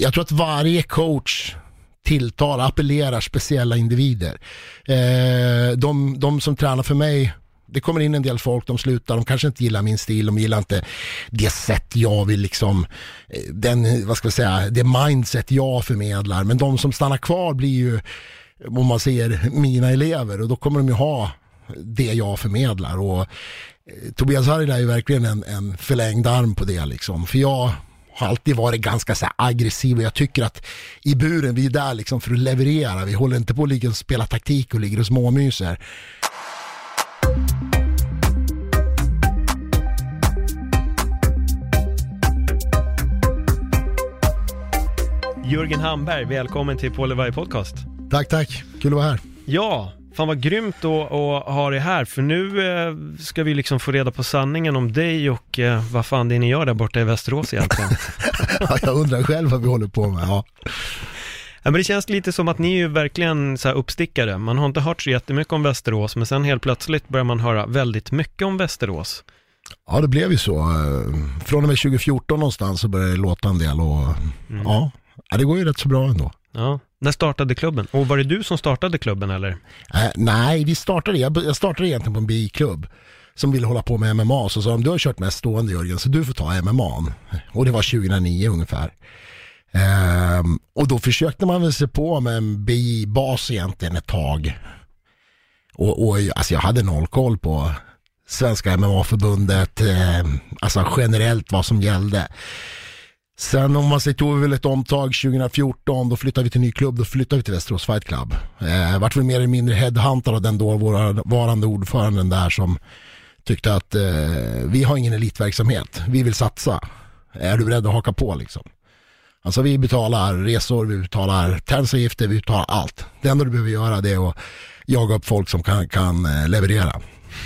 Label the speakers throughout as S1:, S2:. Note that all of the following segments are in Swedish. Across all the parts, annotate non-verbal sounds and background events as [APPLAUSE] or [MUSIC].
S1: Jag tror att varje coach tilltalar, appellerar speciella individer. Eh, de, de som tränar för mig det kommer in en del folk, de slutar, de kanske inte gillar min stil, de gillar inte det sätt jag vill liksom, eh, den, vad ska jag säga, det mindset jag förmedlar. Men de som stannar kvar blir ju, om man säger, mina elever och då kommer de ju ha det jag förmedlar. Och eh, Tobias Harila är ju verkligen en, en förlängd arm på det liksom. För jag har alltid varit ganska så aggressiv och jag tycker att i buren, vi är där liksom för att leverera. Vi håller inte på att ligga och spela taktik och ligger och småmyser.
S2: Jörgen Hamberg, välkommen till Paul Levi Podcast.
S1: Tack, tack. Kul att vara här.
S2: Ja, fan vad grymt att, att ha dig här, för nu eh, ska vi liksom få reda på sanningen om dig och eh, vad fan det är ni gör där borta i Västerås egentligen. [LAUGHS]
S1: ja, jag undrar själv vad vi håller på med. Ja.
S2: Ja, men det känns lite som att ni är ju verkligen så här uppstickare. Man har inte hört så jättemycket om Västerås, men sen helt plötsligt börjar man höra väldigt mycket om Västerås.
S1: Ja, det blev ju så. Eh, Från och med 2014 någonstans så började det låta en del och
S2: Mm.
S1: ja, ja, det går ju rätt så bra ändå.
S2: Ja. När startade klubben? Och var det du som startade klubben eller?
S1: Äh, nej, vi startade, jag, jag startade egentligen på en biklubb som ville hålla på med MMA. Så sa de, du har kört mest stående Jörgen, så du får ta MMA. Och det var 2009 ungefär. Ehm, och då försökte man väl se på med en BI-bas egentligen ett tag. Och, och alltså jag hade noll koll på Svenska MMA-förbundet, eh, alltså generellt vad som gällde. Sen om man säger tog vi väl ett omtag 2014, då flyttade vi till ny klubb, då flyttade vi till Västerås Fight Club. Eh, vart väl mer eller mindre headhuntad av den dåvarande ordföranden där som tyckte att eh, vi har ingen elitverksamhet, vi vill satsa. Är du beredd att haka på liksom? Alltså vi betalar resor, vi betalar tärnsavgifter, vi betalar allt. Det enda du behöver göra det är att jaga upp folk som kan, kan eh, leverera.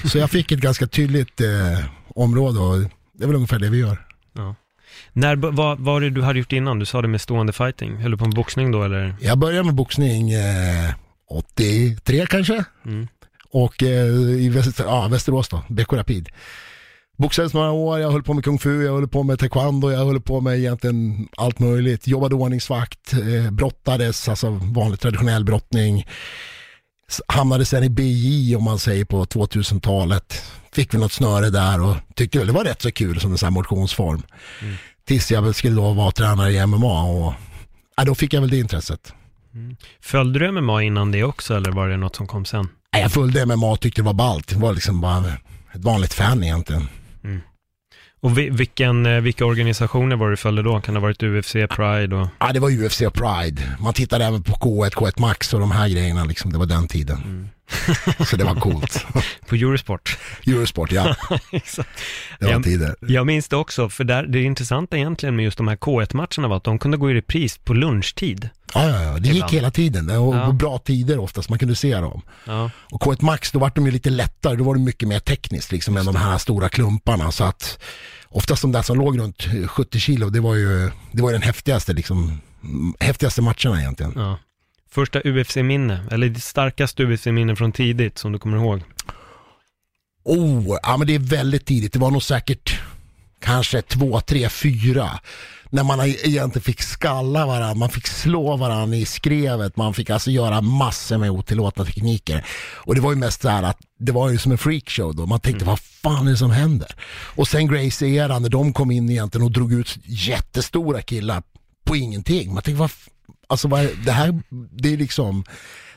S1: Så jag fick ett ganska tydligt eh, område och det är väl ungefär det vi gör.
S2: Ja. När, vad var det du hade gjort innan? Du sa det med stående fighting. Höll du på med boxning då eller?
S1: Jag började med boxning eh, 83 kanske.
S2: Mm.
S1: Och eh, i Väster, ja, Västerås då, BK Rapid. Boxades några år, jag höll på med kung fu, jag höll på med taekwondo, jag höll på med egentligen allt möjligt. Jobbade ordningsvakt, eh, brottades, alltså vanlig traditionell brottning. Hamnade sen i BJ om man säger på 2000-talet. Fick väl något snöre där och tyckte väl det var rätt så kul som en sån här motionsform. Tills jag väl skulle då vara tränare i MMA och ja, då fick jag väl det intresset.
S2: Följde du MMA innan det också eller var det något som kom sen?
S1: Nej, Jag följde MMA och tyckte det var ballt. Det var liksom bara ett vanligt fan egentligen.
S2: Och vi, vilken, eh, vilka organisationer var det du följde då? Kan det ha varit UFC, Pride och...
S1: Ja, det var UFC och Pride. Man tittade även på K1, K1 Max och de här grejerna liksom. Det var den tiden. [LAUGHS] Så det var coolt. [LAUGHS]
S2: På Eurosport?
S1: Eurosport, ja. [LAUGHS]
S2: Exakt.
S1: Det var
S2: Jag-
S1: tider.
S2: Jag minns det också, för där, det intressanta egentligen med just de här K1-matcherna var att de kunde gå i repris på lunchtid.
S1: Ja, ja, ja. Det gick hela tiden. Det var
S2: Ja.
S1: bra tider oftast. Man kunde se dem.
S2: Ja.
S1: Och K1 Max, då var de ju lite lättare. Då var det mycket mer tekniskt liksom än de här stora klumparna. Så att oftast de där som låg runt 70 kilo, det var ju, det var ju den häftigaste liksom, häftigaste matcherna egentligen.
S2: ja. Första UFC-minne, eller det starkaste UFC-minne från tidigt som du kommer ihåg?
S1: Oh, ja men det är väldigt tidigt. Det var nog säkert kanske två, tre, fyra. När man egentligen fick skalla varandra, man fick slå varandra i skrevet, man fick alltså göra massor med otillåtna tekniker. Och det var ju mest så här att det var ju som en freakshow då. Man tänkte vad fan är det som händer? Och sen Gracie-eran när de kom in egentligen och drog ut jättestora killar på ingenting. Man tänkte vad, alltså det här, det är liksom,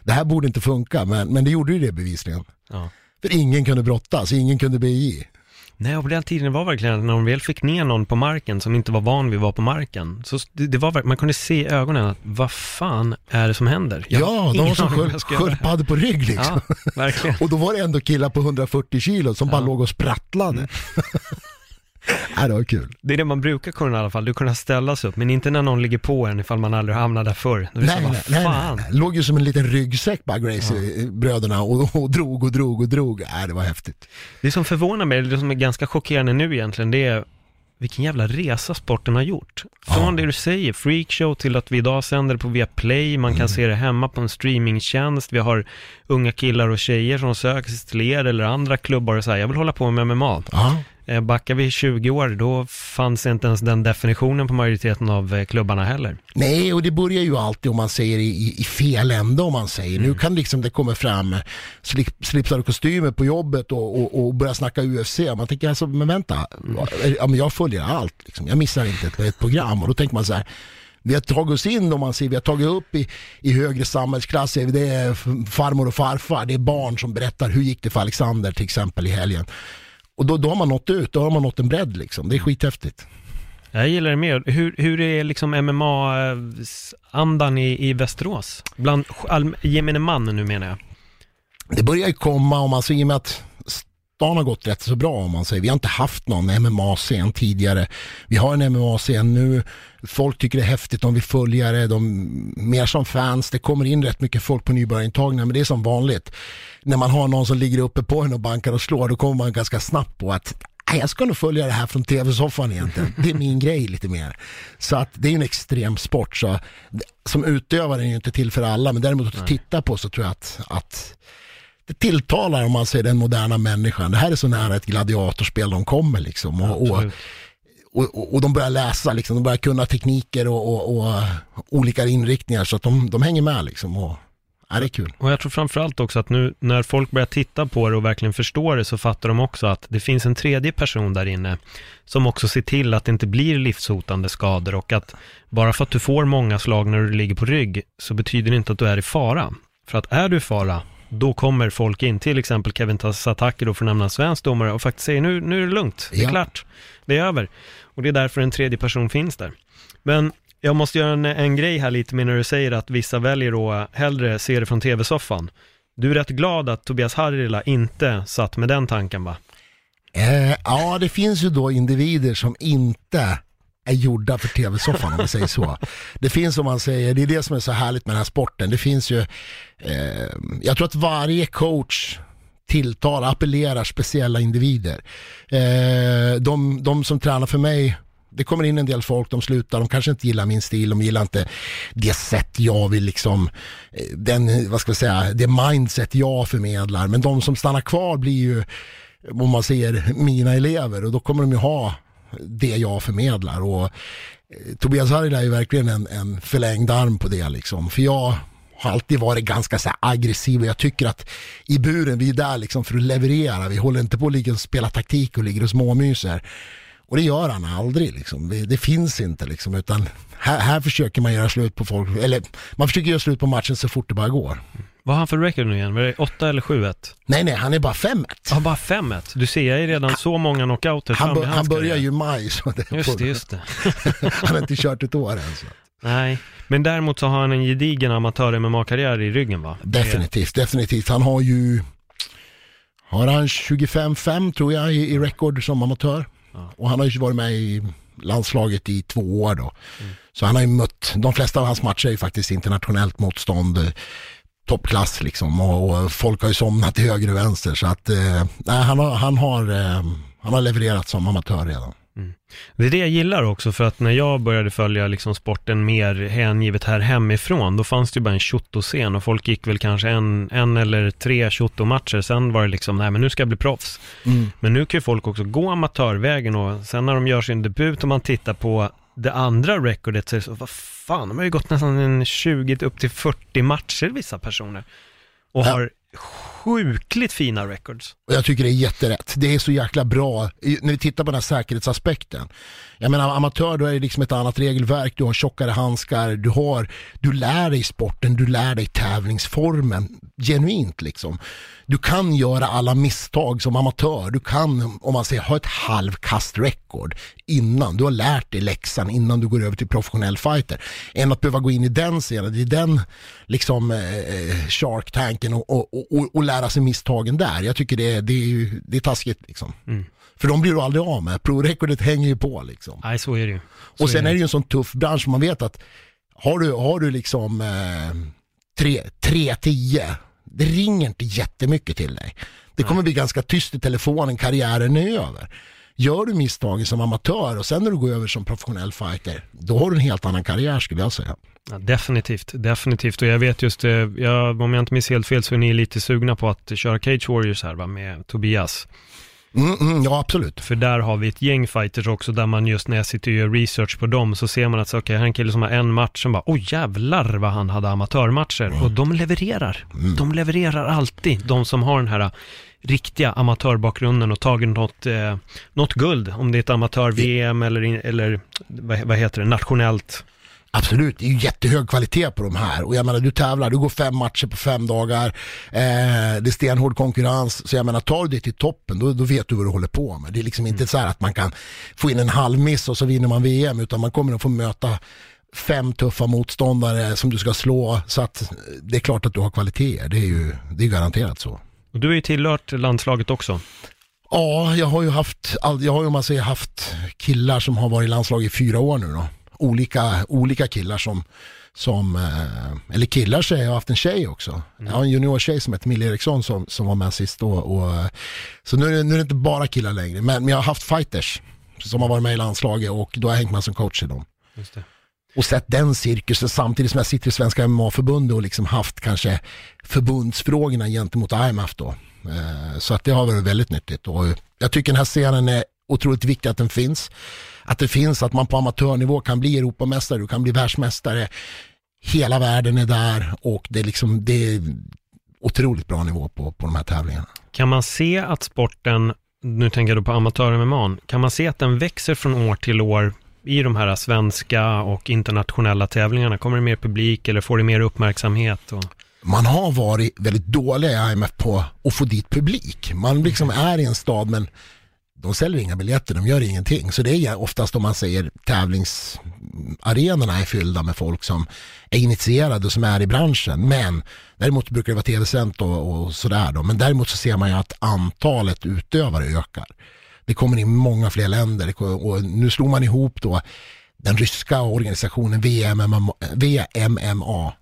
S1: det här borde inte funka men, men det gjorde ju det bevisligen.
S2: Ja.
S1: För ingen kunde brottas, ingen kunde BI.
S2: Nej, och på den tiden var verkligen när de väl fick ner någon på marken som inte var van vid att vara på marken, så det, det var man kunde se i ögonen att vad fan är det som händer? Jag
S1: Ja, de var som sköldpaddor på rygg liksom.
S2: Ja, verkligen. [LAUGHS]
S1: Och då var det ändå killar på 140 kilo som bara
S2: Ja. Mm.
S1: låg och sprattlade. [LAUGHS] [LAUGHS] ja, det var kul.
S2: Det är det man brukar kunna i alla fall, du kunna ställa sig upp, men inte när någon ligger på en ifall man aldrig hamnat där förr. Så,
S1: Nej,
S2: vad
S1: nej, nej, nej. Låg ju som en liten ryggsäck bara Gracie-bröderna och, och drog och drog och drog. Nej, det var häftigt.
S2: Det som förvånar mig, det som är ganska chockerande nu egentligen, det är vilken jävla resa sporten har gjort. Från
S1: Ja.
S2: det du säger, freakshow, till att vi idag sänder på Viaplay, man
S1: Mm.
S2: kan se det hemma på en streamingtjänst, vi har unga killar och tjejer som söker sig till er eller andra klubbar och säger jag vill hålla på med MMA.
S1: Ja,
S2: Eh, backar vi 20 år, då fanns inte ens den definitionen på majoriteten av eh, klubbarna heller.
S1: Nej, och det börjar ju alltid om man säger i, i fel ände om man säger. Mm. Nu kan liksom det komma fram slip, slipsar och kostymer på jobbet och, och, och börja snacka UFC. Man tänker alltså, men vänta, mm. ja, men jag följer allt, liksom. jag missar inte ett, ett program. Och då tänker man så här, vi har tagit oss in om man säger, vi har tagit upp i, i högre samhällsklasser, det är farmor och farfar, det är barn som berättar hur gick det för Alexander till exempel i helgen. Och då, då har man nått ut, då har man nått en bredd liksom, det är skithäftigt.
S2: Jag gillar det mer. Hur, hur är liksom MMA-andan i, i Västerås? Bland gemene man nu menar jag.
S1: Det börjar ju komma om man ser i och med att stan har gått rätt så bra om man säger. Vi har inte haft någon MMA-scen tidigare. Vi har en MMA-scen nu. Folk tycker det är häftigt, de vill följa det, de, mer som fans. Det kommer in rätt mycket folk på nybörjarintagningar, men det är som vanligt. När man har någon som ligger uppe på en och bankar och slår, då kommer man ganska snabbt på att jag ska nog följa det här från tv-soffan egentligen. Det är min grej lite mer. Så att det är en extrem sport. Så som utövare är det ju inte till för alla, men däremot att titta på så tror jag att, att det tilltalar om man säger den moderna människan. Det här är så nära ett gladiatorspel de kommer liksom. Och, och, och, och, de börjar läsa, liksom, de börjar kunna tekniker och, och olika inriktningar så att de, de hänger med liksom. Och, Ja, det är kul.
S2: Och jag tror framförallt också att nu när folk börjar titta på det och verkligen förstår det så fattar de också att det finns en tredje person där inne som också ser till att det inte blir livshotande skador och att bara för att du får många slag när du ligger på rygg så betyder det inte att du är i fara. För att är du i fara, då kommer folk in, till exempel Kevin Tasataki då för att nämna en svensk domare och faktiskt säger nu, nu är det lugnt, det är ja. klart, det är över. Och det är därför en tredje person finns där. Men jag måste göra en, en grej här lite med när du säger att vissa väljer då hellre se det från tv-soffan. Du är rätt glad att Tobias Harila inte satt med den tanken va?
S1: Eh, ja, det finns ju då individer som inte är gjorda för tv-soffan om vi säger så. Det finns som man säger, det är det som är så härligt med den här sporten. Det finns ju, eh, jag tror att varje coach tilltalar, appellerar speciella individer. Eh, de, de som tränar för mig det kommer in en del folk, de slutar, de kanske inte gillar min stil, de gillar inte det sätt jag vill liksom, eh, den, vad ska jag säga, det mindset jag förmedlar. Men de som stannar kvar blir ju, om man ser mina elever och då kommer de ju ha det jag förmedlar. Och eh, Tobias Harila är ju verkligen en, en förlängd arm på det liksom. För jag har alltid varit ganska så aggressiv och jag tycker att i buren, vi är där liksom för att leverera. Vi håller inte på att ligga och spela taktik och ligger och småmyser. Och det gör han aldrig liksom. Det, det finns inte liksom utan här, här, försöker man göra slut på folk, eller man försöker göra slut på matchen så fort det bara går.
S2: Vad har han för record nu igen? Var det 8 eller 7-1?
S1: Nej, nej, han är bara 5-1.
S2: Ja, bara 5-1. Du ser, jag är redan han, så många knockouter
S1: Han, bör, han börjar ju i maj. Så
S2: det just det, just det. [LAUGHS]
S1: han har inte kört ett år än. Så.
S2: Nej, men däremot så har han en gedigen amatör-MMA-karriär i ryggen va?
S1: Definitivt, definitivt. Han har ju, har han 25-5 tror jag i, i record som amatör. Ja. Och han har ju varit med i landslaget i två år då. Mm. Så han har ju mött, de flesta av hans matcher är ju faktiskt internationellt motstånd toppklass liksom och, och, folk har ju somnat till höger och vänster så att eh, nej, han, har, han, har, eh, han har levererat som amatör redan. Mm.
S2: Det är det jag gillar också, för att när jag började följa liksom sporten mer hängivet här hemifrån, då fanns det ju bara en Shoto-scen och folk gick väl kanske en, en eller tre Shoto-matcher, sen var det liksom, nej men nu ska jag bli proffs. Mm. Men nu kan ju folk också gå amatörvägen och sen när de gör sin debut och man tittar på det andra recordet så är det så, vad fan, de har ju gått nästan en 20 upp till 40 matcher vissa personer. Och ja. har sjukligt fina records.
S1: Och jag tycker det är jätterätt. Det är så jäkla bra när vi tittar på den här säkerhetsaspekten. Jag menar amatör då är det liksom ett annat regelverk, du har tjockare handskar, du har, du lär dig sporten, du lär dig tävlingsformen genuint liksom. Du kan göra alla misstag som amatör, du kan om man säger ha ett halvkast record innan, du har lärt dig läxan innan du går över till professionell fighter. Än att behöva gå in i den scenen, det är den liksom eh, eh shark-tanken och, och, och, och, lära sig misstagen där. Jag tycker det, det, är, det är taskigt liksom. Mm. För de blir du aldrig av med. Pro-recordet hänger ju på liksom.
S2: Nej, så är det ju.
S1: Så och sen är det. är det ju en sån tuff bransch, man vet att har du, har du liksom eh, 3-10, det ringer inte jättemycket till dig. Det kommer bli ganska tyst i telefonen, karriären är över. Gör du misstagen som amatör och sen när du går över som professionell fighter, då har du en helt annan karriär skulle jag säga.
S2: Ja, definitivt, definitivt. Och jag vet just, eh, jag, om jag inte minns helt fel så är ni lite sugna på att köra Cage Warriors här va, med Tobias.
S1: Mm, mm, ja, absolut.
S2: För där har vi ett gäng fighters också, där man just när jag sitter och gör research på dem, så ser man att, okej, okay, här är en kille som har en match, som bara, oj oh, jävlar vad han hade amatörmatcher. Mm. Och de levererar. Mm. De levererar alltid, de som har den här riktiga amatörbakgrunden och tagit något, eh, något guld, om det är ett amatör-VM eller, eller vad, vad heter det, nationellt
S1: Absolut, det är ju jättehög kvalitet på de här. Och jag menar, du tävlar, du går fem matcher på fem dagar. Eh, det är stenhård konkurrens. Så jag menar, tar du dig till toppen, då, då vet du vad du håller på med. Det är liksom inte mm. så här att man kan få in en halvmiss och så vinner man VM, utan man kommer att få möta fem tuffa motståndare som du ska slå. Så att det är klart att du har kvaliteter, det är ju det är garanterat så.
S2: Och du har ju tillhört landslaget också.
S1: Ja, jag har ju haft, jag har ju man säger, haft killar som har varit i landslaget i fyra år nu då olika, olika killar som, som eh, eller killar säger jag, har haft en tjej också. Mm. Jag har en juniortjej som heter Mille Eriksson som, som var med sist då. Och, så nu nu är det inte bara killar längre, men, men jag har haft fighters som har varit med i landslaget och då har jag hängt med som coach i dem. Och sett den cirkusen samtidigt som jag sitter i Svenska MMA-förbundet och liksom haft kanske förbundsfrågorna gentemot IMF då. Eh, så att det har varit väldigt nyttigt och jag tycker den här scenen är otroligt viktig att den finns att det finns, att man på amatörnivå kan bli Europamästare, du kan bli världsmästare. Hela världen är där och det är liksom, det är otroligt bra nivå på, på de här tävlingarna.
S2: Kan man se att sporten, nu tänker jag på amatör-MMA, kan man se att den växer från år till år i de här svenska och internationella tävlingarna? Kommer det mer publik eller får det mer uppmärksamhet? Och...
S1: Man har varit väldigt dåliga i IMF på att få dit publik. Man liksom är i en stad men de säljer inga biljetter, de gör ingenting. Så det är oftast om man säger tävlingsarenorna är fyllda med folk som är initierade och som är i branschen. Men däremot brukar det vara tv-sänt och, och sådär då. Men däremot så ser man ju att antalet utövare ökar. Det kommer in många fler länder och nu slår man ihop då den ryska organisationen VMMA, VMMA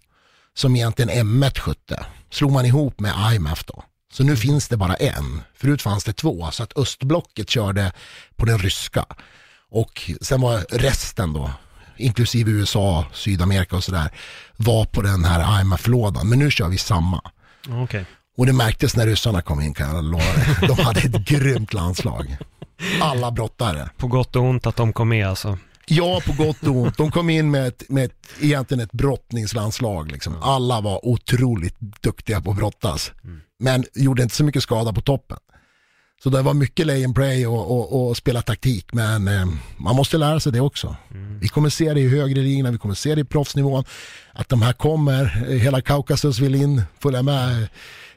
S1: som egentligen M1 skötte. Slog man ihop med IMF då. Så nu finns det bara en. Förut fanns det två, så att östblocket körde på den ryska. Och sen var resten då, inklusive USA, Sydamerika och sådär, var på den här IMF-lådan. Men nu kör vi samma.
S2: Okay.
S1: Och det märktes när ryssarna kom in kan jag lova De hade ett grymt landslag. Alla brottare.
S2: På gott och ont att de kom med alltså.
S1: Ja, på gott och ont. De kom in med, ett, med ett, egentligen ett brottningslandslag. Liksom. Alla var otroligt duktiga på att brottas. Mm. Men gjorde inte så mycket skada på toppen. Så det var mycket lay and pray och, och, och spela taktik. Men eh, man måste lära sig det också. Mm. Vi kommer se det i högre ligorna, vi kommer se det i proffsnivån. Att de här kommer, eh, hela Kaukasus vill in, följa med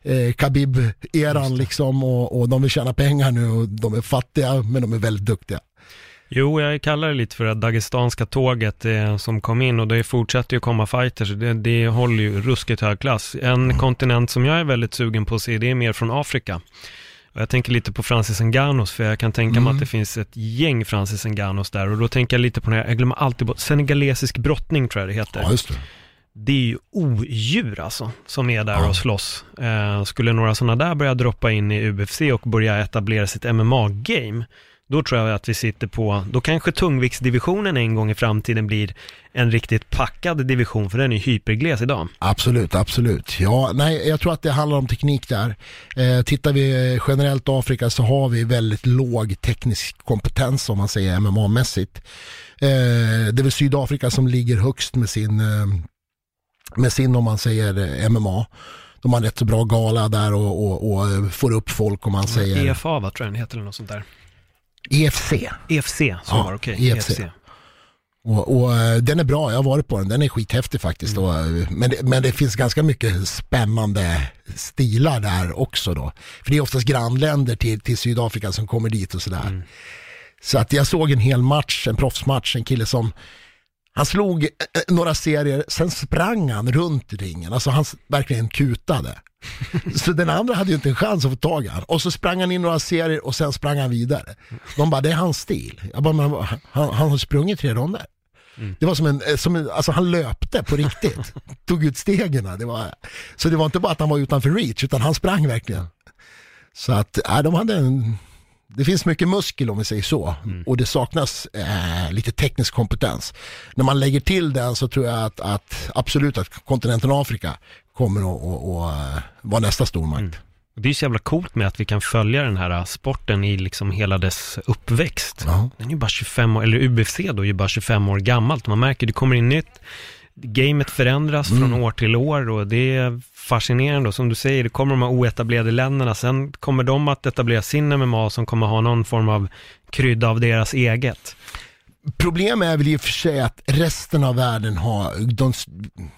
S1: eh, Khabib-eran liksom. Och, och de vill tjäna pengar nu och de är fattiga men de är väldigt duktiga.
S2: Jo, jag kallar det lite för det dagestanska tåget eh, som kom in och det fortsätter ju komma fighters. Det, det håller ju ruskigt hög klass. En mm. kontinent som jag är väldigt sugen på att se, det är mer från Afrika. Och jag tänker lite på Francis Nganos, för jag kan tänka mig att mm. det finns ett gäng Francis Nganos där. Och då tänker jag lite på, det här, jag glömmer alltid bort, senegalesisk brottning tror jag det heter.
S1: Ja, just det.
S2: Det är ju odjur alltså, som är där ja. och slåss. Eh, skulle några sådana där börja droppa in i UFC och börja etablera sitt MMA-game, då tror jag att vi sitter på, då kanske tungviktsdivisionen en gång i framtiden blir en riktigt packad division, för den är hypergles idag.
S1: Absolut, absolut. Ja, nej, jag tror att det handlar om teknik där. Eh, tittar vi generellt Afrika så har vi väldigt låg teknisk kompetens om man säger MMA-mässigt. Eh, det är väl Sydafrika som ligger högst med sin, eh, med sin om man säger eh, MMA de har en rätt så bra gala där och, och, och får upp folk om man säger.
S2: EFA va, tror jag den heter eller något sånt där.
S1: EFC.
S2: EFC, så ja, var okej. EFC. EFC.
S1: Och, och, eh, den är bra, jag har varit på den, den är skithäftig faktiskt. Mm. Och, eh, men, det, men det finns ganska mycket spännande stilar där också då. För det är oftast grannländer till, till Sydafrika som kommer dit och sådär. Mm. Så att jag såg en hel match, en proffsmatch, en kille som han slog eh, några serier, sen sprang han runt ringen, alltså han verkligen kutade. [LAUGHS] Så den andra hade ju inte en chans att få tag i honom. Och så sprang han in några serier och sen sprang han vidare. De bara, det är hans stil. Jag bara, men, han, han har sprungit tre ronder. Mm. Det var som en, eh, som en, alltså han löpte på riktigt. [LAUGHS] Tog ut stegen. Det var, så det var inte bara att han var utanför reach, utan han sprang verkligen. Så att, äh, de hade en, det finns mycket muskel om vi säger så. Mm. Och det saknas äh, lite teknisk kompetens. När man lägger till den så tror jag att, att absolut att kontinenten Afrika kommer att, att, att vara nästa stormakt. Mm.
S2: Det är så jävla coolt med att vi kan följa den här sporten i liksom hela dess uppväxt.
S1: Ja.
S2: Den är ju bara 25 år, eller UFC då är ju bara 25 år gammalt. Man märker, det kommer in nytt, gamet förändras från år till år och det är fascinerande. Och som du säger, det kommer de här oetablerade länderna. Sen kommer de att etablera sin MMA som kommer ha någon form av krydda av deras eget.
S1: Problemet är väl i och för sig att resten av världen har, de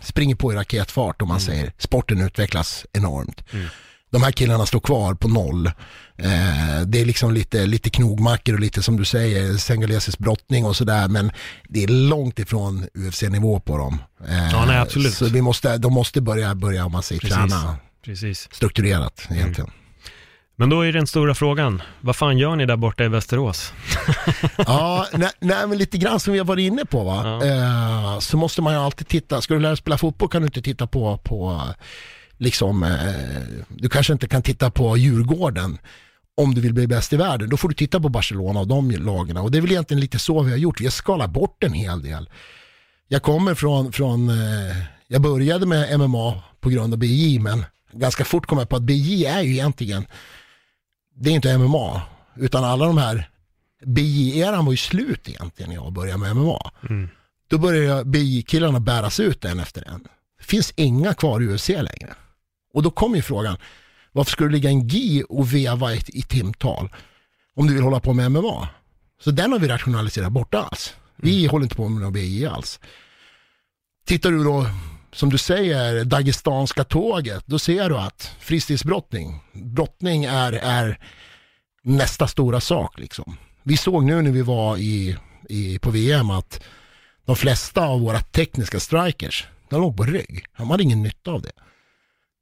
S1: springer på i raketfart om man säger. Sporten utvecklas enormt. De här killarna står kvar på noll. Eh, det är liksom lite, lite knogmackor och lite som du säger, sengalesisk brottning och sådär. Men det är långt ifrån UFC-nivå på dem. Eh,
S2: Ja, nej, absolut.
S1: Så vi måste, de måste börja, börja om man säger,
S2: Precis.
S1: träna
S2: Precis.
S1: strukturerat egentligen.
S2: Men då är den stora frågan, vad fan gör ni där borta i Västerås? [LAUGHS]
S1: Ja, nej, nej men lite grann som vi har varit inne på va.
S2: Ja.
S1: Eh, så måste man ju alltid titta, ska du lära dig spela fotboll kan du inte titta på, på liksom, eh, du kanske inte kan titta på Djurgården om du vill bli bäst i världen. Då får du titta på Barcelona och de lagen. Och det är väl egentligen lite så vi har gjort, vi har skalat bort en hel del. Jag kommer från, från eh, jag började med MMA på grund av BJ men ganska fort kom jag på att BJ är ju egentligen, det är inte MMA, utan alla de här BJ-eran var ju slut egentligen när jag började med MMA.
S2: Mm.
S1: Då började BJ-killarna bäras ut en efter en. Det finns inga kvar i UFC längre. Och då kommer ju frågan, varför ska du ligga en GI och veva i, i timtal om du vill hålla på med MMA? Så den har vi rationaliserat bort alls. Vi håller inte på med någon BJ alls. Tittar du då, som du säger, Dagestanska tåget, då ser du att fristilsbrottning, brottning är, är nästa stora sak liksom. Vi såg nu när vi var i, i, på VM att de flesta av våra tekniska strikers, de låg på rygg. De hade ingen nytta av det.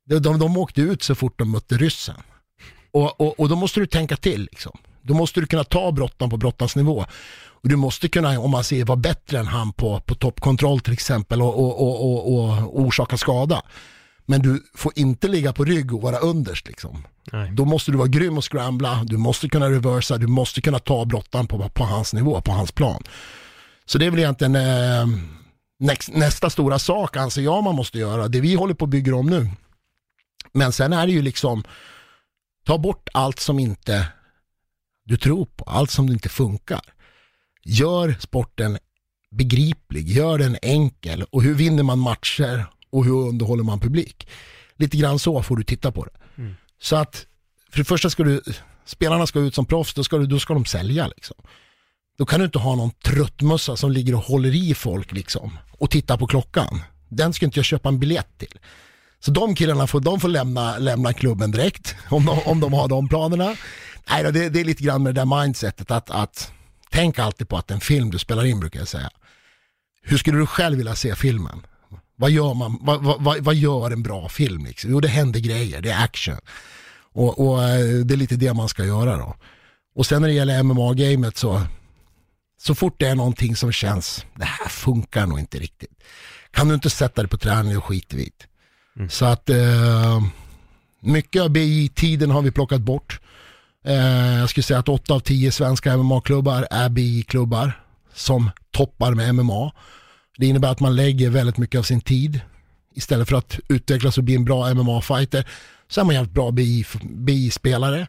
S1: De, de, de åkte ut så fort de mötte ryssen. Och, och, och då måste du tänka till liksom. Då måste du kunna ta brottan på brottans nivå. Och du måste kunna, om man säger, vara bättre än han på, på toppkontroll till exempel och, och, och, och, orsaka skada. Men du får inte ligga på rygg och vara underst liksom.
S2: Nej.
S1: Då måste du vara grym och scrambla, du måste kunna reversa, du måste kunna ta brottan på, på hans nivå, på hans plan. Så det är väl egentligen eh, näst, nästa stora sak anser jag man måste göra, det vi håller på att bygga om nu. Men sen är det ju liksom, ta bort allt som inte du tror på, allt som inte funkar. Gör sporten begriplig, gör den enkel och hur vinner man matcher och hur underhåller man publik. Lite grann så får du titta på det.
S2: Mm.
S1: Så att för det första ska du, spelarna ska ut som proffs, då ska, du, då ska de sälja liksom. Då kan du inte ha någon tröttmössa som ligger och håller i folk liksom och tittar på klockan. Den ska inte jag köpa en biljett till. Så de killarna får, de får lämna, lämna klubben direkt [LAUGHS] om de, om de har de planerna. Nej, då, det, det är lite grann med det där mindsetet att, att tänk alltid på att en film du spelar in brukar jag säga. Hur skulle du själv vilja se filmen? Vad gör, man, vad, vad, vad, gör en bra film? Liksom? Jo, det händer grejer, det är action. Och, och eh, det är lite det man ska göra då. Och sen när det gäller MMA-gamet så, så fort det är någonting som känns, det här funkar nog inte riktigt. Kan du inte sätta dig på träning och skita vi i det.
S2: Mm.
S1: Så att eh, mycket av BI-tiden har vi plockat bort. Eh, jag skulle säga att 8 av 10 svenska MMA-klubbar är BI-klubbar som toppar med MMA. Det innebär att man lägger väldigt mycket av sin tid istället för att utvecklas och bli en bra MMA-fighter så är man jävligt bra BI BI-spelare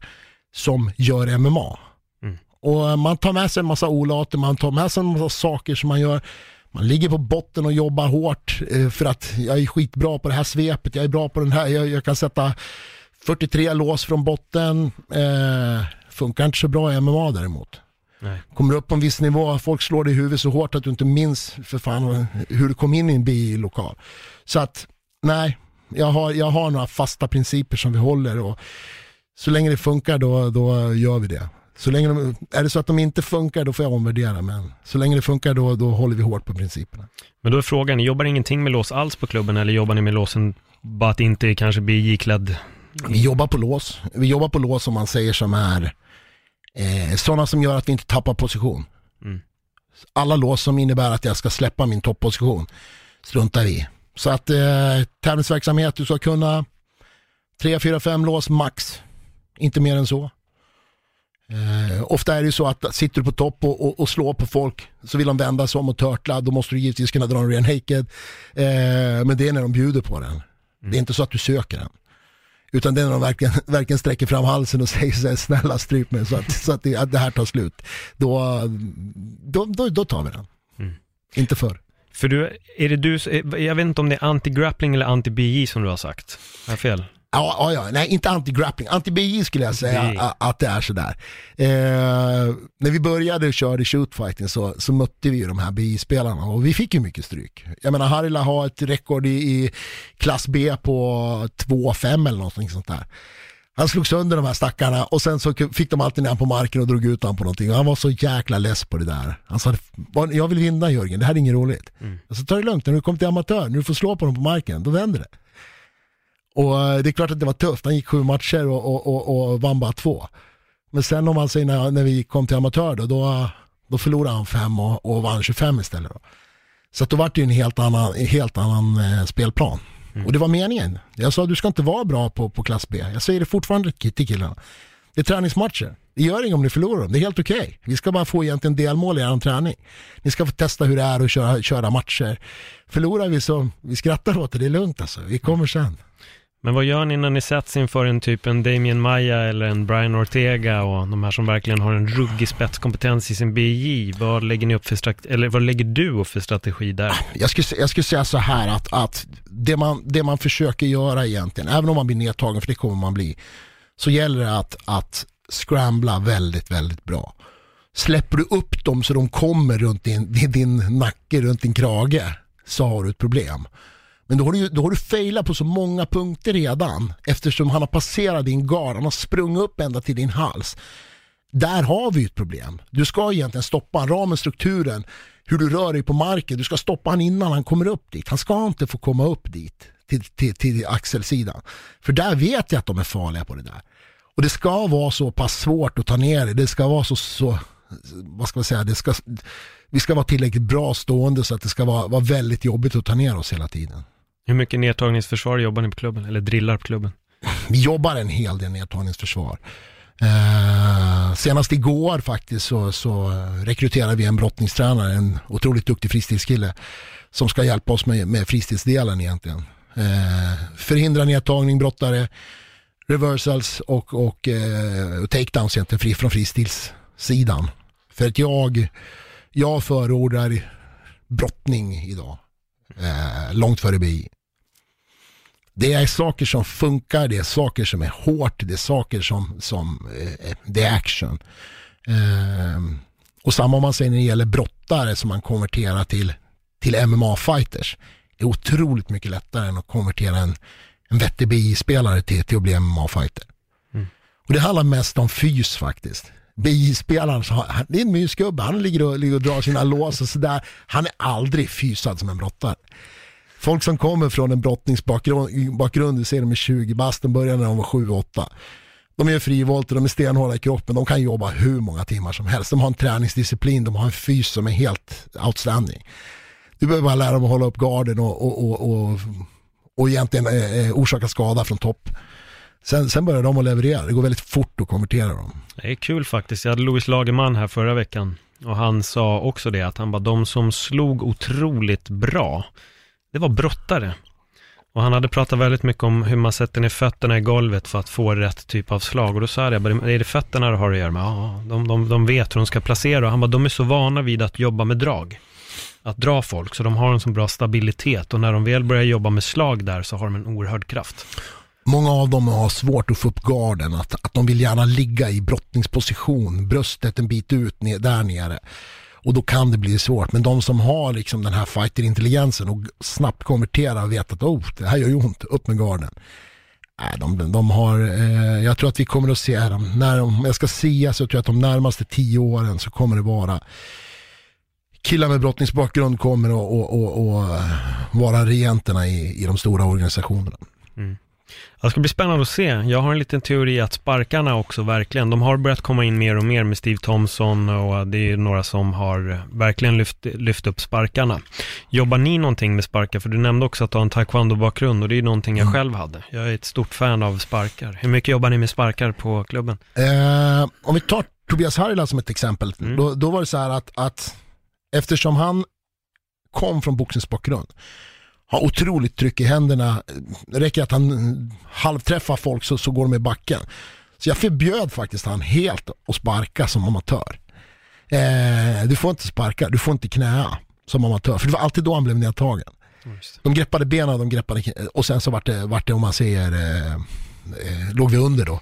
S1: som gör MMA.
S2: Mm.
S1: Och man tar med sig en massa olater, man tar med sig en massa saker som man gör. Man ligger på botten och jobbar hårt eh, för att jag är skitbra på det här svepet, jag är bra på den här, jag, jag kan sätta 43 lås från botten. Eh, funkar inte så bra i MMA däremot.
S2: Nej.
S1: Kommer du upp på en viss nivå, folk slår dig i huvudet så hårt att du inte minns för fan hur du kom in i en BI-lokal. Så att, nej, jag har, jag har några fasta principer som vi håller och så länge det funkar då, då gör vi det. Så länge de, är det så att de inte funkar då får jag omvärdera men så länge det funkar då, då håller vi hårt på principerna.
S2: Men då är frågan, ni jobbar ingenting med lås alls på klubben eller jobbar ni med låsen bara att inte kanske blir iklädd?
S1: Vi jobbar på lås. Vi jobbar på lås som man säger som är eh, sådana som gör att vi inte tappar position.
S2: Mm.
S1: Alla lås som innebär att jag ska släppa min topposition struntar vi. Så att eh, tävlingsverksamhet, du ska kunna 3, 4, 5 lås max. Inte mer än så. Eh, ofta är det ju så att sitter du på topp och, och, och slår på folk så vill de vända sig om och törtla. Då måste du givetvis kunna dra en ren naked. Eh, men det är när de bjuder på den. Det är inte så att du söker den. Utan det är när de verkligen, [LAUGHS] verkligen sträcker fram halsen och [LAUGHS] säger så här, snälla stryp mig så att, så att, det, att det här tar slut. Då, då, då, då tar vi den.
S2: Mm.
S1: Inte förr.
S2: För du, är det du, jag vet inte om det är anti-grappling eller anti-BJ som du har sagt. Har jag fel?
S1: Ja, ja, ja, nej inte anti-grappling, anti-BI skulle jag säga a- att det är sådär. Eh, när vi började köra i shootfighting så, så mötte vi ju de här BI-spelarna och vi fick ju mycket stryk. Jag menar Harila har ett rekord i, i klass B på 2,5 eller någonting sånt där. Han slog sönder de här stackarna och sen så fick de alltid ner på marken och drog ut honom på någonting. Och han var så jäkla less på det där. Han sa, "Vad- jag vill vinna Jörgen, det här är inget roligt.
S2: Mm.
S1: Och så ta det lugnt, när du kommer till amatör, när du får slå på dem på marken, då vänder det. Och eh, det är klart att det var tufft, han gick sju matcher och, och, och, och vann bara två. Men sen om man säger när, när vi kom till amatör då, då, då förlorade han fem och, och vann 25 istället. Då. Så att då var det ju en helt annan, en helt annan eh, spelplan. Och det var meningen. Jag sa du ska inte vara bra på, på klass B. Jag säger det fortfarande till killarna. Det är träningsmatcher. Det gör inget om ni förlorar dem. Det är helt okej. Vi ska bara få egentligen delmål i er träning. Ni ska få testa hur det är att köra, köra matcher. Förlorar vi så, vi skrattar åt det. Det är lugnt alltså. Vi kommer sen.
S2: Men vad gör ni när ni sätts inför en typ en Damien Maya eller en Brian Ortega och de här som verkligen har en ruggig spetskompetens i sin BJ? Vad lägger ni upp för strategi, eller vad lägger du upp för strategi där?
S1: Jag skulle, jag skulle säga så här att, att det, man, det man försöker göra egentligen, även om man blir nedtagen, för det kommer man bli, så gäller det att, att scrambla väldigt, väldigt bra. Släpper du upp dem så de kommer runt din, din, din nacke, runt din krage, så har du ett problem. Men då har, du, då har du failat på så många punkter redan eftersom han har passerat din gard, han har sprungit upp ända till din hals. Där har vi ett problem. Du ska egentligen stoppa ramen, strukturen, hur du rör dig på marken. Du ska stoppa han innan han kommer upp dit. Han ska inte få komma upp dit, till, till, till axelsidan. För där vet jag att de är farliga på det där. Och det ska vara så pass svårt att ta ner det. Det ska vara så, så vad ska man säga, det ska, vi ska vara tillräckligt bra stående så att det ska vara, vara väldigt jobbigt att ta ner oss hela tiden.
S2: Hur mycket nedtagningsförsvar jobbar ni på klubben? Eller drillar på klubben?
S1: Vi jobbar en hel del nedtagningsförsvar. Eh, senast igår faktiskt så, så rekryterade vi en brottningstränare, en otroligt duktig fristilskille som ska hjälpa oss med, med fristilsdelen egentligen. Eh, förhindra nedtagning, brottare, reversals och, och eh, takedowns egentligen fri, från fristilssidan. För att jag, jag förordar brottning idag, eh, långt före BI. Det är saker som funkar, det är saker som är hårt, det är saker som, som eh, det är action. Ehm, och samma om man säger när det gäller brottare som man konverterar till, till MMA-fighters. Det är otroligt mycket lättare än att konvertera en, en vettig BI-spelare till, till att bli MMA-fighter.
S2: Mm.
S1: Och det handlar mest om fys faktiskt. BI-spelaren, det är en mysgubbe, han ligger och, ligger och drar sina [LAUGHS] lås och sådär. Han är aldrig fysad som en brottare. Folk som kommer från en brottningsbakgrund, bakgrund, du ser dem i 20 bast, de började när de var 7-8. De är frivolter, de är stenhårda i kroppen, de kan jobba hur många timmar som helst. De har en träningsdisciplin, de har en fys som är helt outstanding. Du behöver bara lära dem att hålla upp garden och, och, och, och, och egentligen eh, eh orsaka skada från topp. Sen, sen börjar de att leverera, det går väldigt fort att konvertera dem.
S2: Det är kul faktiskt. Jag hade Louis Lagerman här förra veckan och han sa också det att han bara, de som slog otroligt bra, det var brottare. Och han hade pratat väldigt mycket om hur man sätter ner fötterna i golvet för att få rätt typ av slag. Och då sa jag, bara, är det fötterna du har att göra med? Ja, de, de, de vet hur de ska placera. Och han bara, de är så vana vid att jobba med drag. Att dra folk, så de har en så bra stabilitet. Och när de väl börjar jobba med slag där så har de en oerhörd kraft.
S1: Många av dem har svårt att få upp garden, att, att de vill gärna ligga i brottningsposition, bröstet en bit ut ner, där nere. Och då kan det bli svårt. Men de som har liksom den här fighterintelligensen och snabbt konverterar och vet att oh, det här gör ju ont, upp med garden. Äh, de, de har, eh, jag tror att vi kommer att se dem, när de, om jag ska säga så tror jag att de närmaste tio åren så kommer det vara killar med brottningsbakgrund kommer att och, och, och, eh, vara regenterna i, i de stora organisationerna. Mm.
S2: Det ska bli spännande att se. Jag har en liten teori att sparkarna också verkligen, de har börjat komma in mer och mer med Steve Thompson och det är några som har verkligen lyft, lyft upp sparkarna. Jobbar ni någonting med sparkar? För du nämnde också att du har en taekwondo-bakgrund och det är någonting jag
S1: Mm.
S2: själv hade. Jag är ett stort fan av sparkar. Hur mycket jobbar ni med sparkar på klubben?
S1: Eh, om vi tar Tobias Harila som ett exempel,
S2: Mm.
S1: då, då var det så här att, att eftersom han kom från boxningsbakgrund har otroligt tryck i händerna. Det räcker att han halvträffar folk så, så går de i backen. Så jag förbjöd faktiskt han helt att sparka som amatör. Eh, du får inte sparka, du får inte knäa som amatör. För det var alltid då han blev nedtagen. De greppade benen, de greppade och sen så vart det, vart det om man ser, eh, eh, låg vi under då.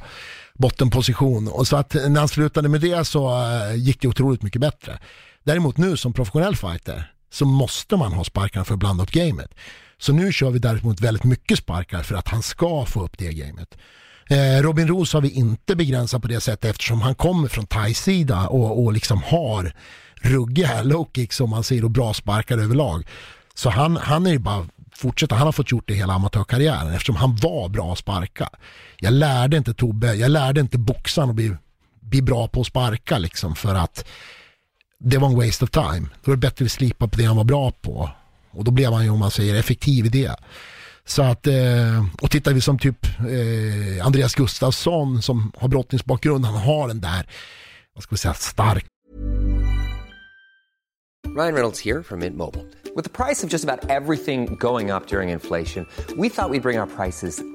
S1: Bottenposition. Och så att när han slutade med det så eh, gick det otroligt mycket bättre. Däremot nu som professionell fighter så måste man ha sparkarna för att blanda upp gamet. Så nu kör vi däremot väldigt mycket sparkar för att han ska få upp det gamet. Eh, Robin Roos har vi inte begränsat på det sättet eftersom han kommer från thai-sida och, och liksom har ruggiga low kicks som man ser och bra sparkar överlag. Så han, han är ju bara fortsätta, han har fått gjort det hela amatörkarriären eftersom han var bra att sparka. Jag lärde inte Tobbe, jag lärde inte boxaren att bli, bli bra på att sparka liksom för att det var en waste of time. Då är det bättre att slipa på det han var bra på. Och då blev han ju, om man säger, effektiv i det. Så att, eh, och tittar vi som typ eh, Andreas Gustafsson som har brottningsbakgrund, han har den där, vad ska vi säga, stark.
S3: Ryan Reynolds här från Mint Mobile. Med priset på nästan allt som går upp under inflationen, trodde vi att vi skulle bring våra priser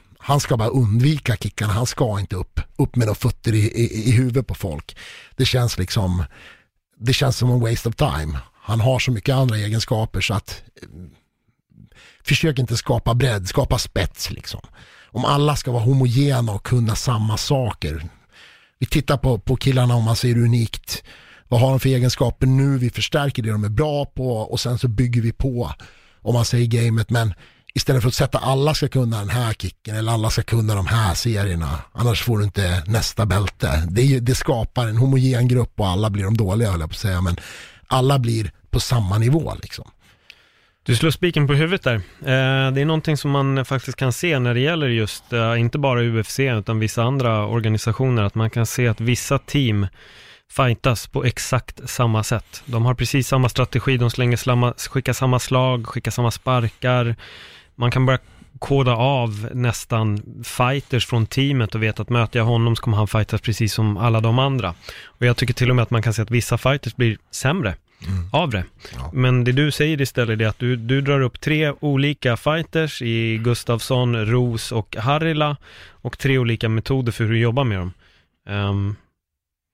S1: Han ska bara undvika kickarna, han ska inte upp, upp med några fötter i, i, i huvudet på folk. Det känns liksom, det känns som en waste of time. Han har så mycket andra egenskaper så att eh, försök inte skapa bredd, skapa spets liksom. Om alla ska vara homogena och kunna samma saker. Vi tittar på, på killarna om man ser unikt. Vad har de för egenskaper nu? Vi förstärker det de är bra på och sen så bygger vi på om man säger gamet. Men istället för att sätta alla ska kunna den här kicken eller alla ska kunna de här serierna. Annars får du inte nästa bälte. Det, det skapar en homogen grupp och alla blir de dåliga höll jag på att säga. Men alla blir på samma nivå liksom.
S2: Du slår spiken på huvudet där. Eh, det är någonting som man faktiskt kan se när det gäller just, eh, inte bara UFC, utan vissa andra organisationer, att man kan se att vissa team fightas på exakt samma sätt. De har precis samma strategi, de slänger samma, skickar samma slag, skickar samma sparkar. Man kan börja koda av nästan fighters från teamet och veta att möter jag honom så kommer han fightas precis som alla de andra. Och jag tycker till och med att man kan se att vissa fighters blir sämre mm. av det. Ja. Men det du säger istället är att du, du drar upp tre olika fighters i Gustafsson, Ros och Harila och tre olika metoder för hur du jobbar med dem. Um,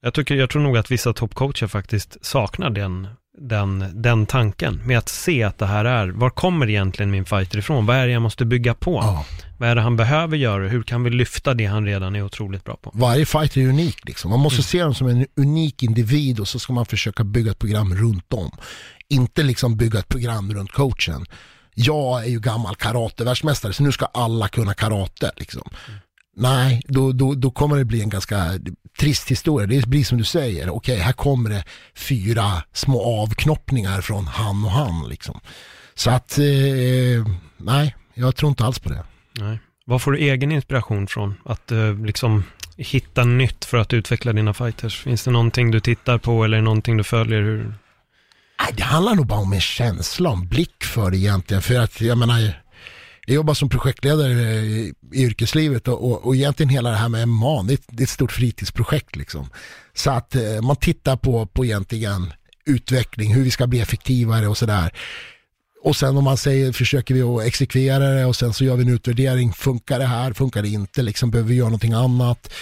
S2: jag, tycker, jag tror nog att vissa toppcoacher faktiskt saknar den, den, den tanken med att se att det här är, var kommer egentligen min fighter ifrån? Vad är det jag måste bygga på? Ja. Vad är det han behöver göra? Hur kan vi lyfta det han redan är otroligt bra på?
S1: Varje fighter är unik liksom. Man måste mm. se dem som en unik individ och så ska man försöka bygga ett program runt om. Inte liksom bygga ett program runt coachen. Jag är ju gammal karatevärldsmästare så nu ska alla kunna karate liksom. Mm. Nej, då, då, då kommer det bli en ganska trist historia. Det blir som du säger, okej här kommer det fyra små avknoppningar från han och han liksom. Så att, eh, nej, jag tror inte alls på det.
S2: Nej. Vad får du egen inspiration från? Att eh, liksom hitta nytt för att utveckla dina fighters? Finns det någonting du tittar på eller någonting du följer? Hur?
S1: Det handlar nog bara om en känsla, en blick för det egentligen. För att jag menar, jag jobbar som projektledare i yrkeslivet och, och, och egentligen hela det här med MMA, det är, ett, det är ett stort fritidsprojekt liksom. Så att eh, man tittar på, på egentligen utveckling, hur vi ska bli effektivare och sådär. Och sen om man säger, försöker vi att exekvera det och sen så gör vi en utvärdering, funkar det här, funkar det inte, liksom behöver vi göra någonting annat.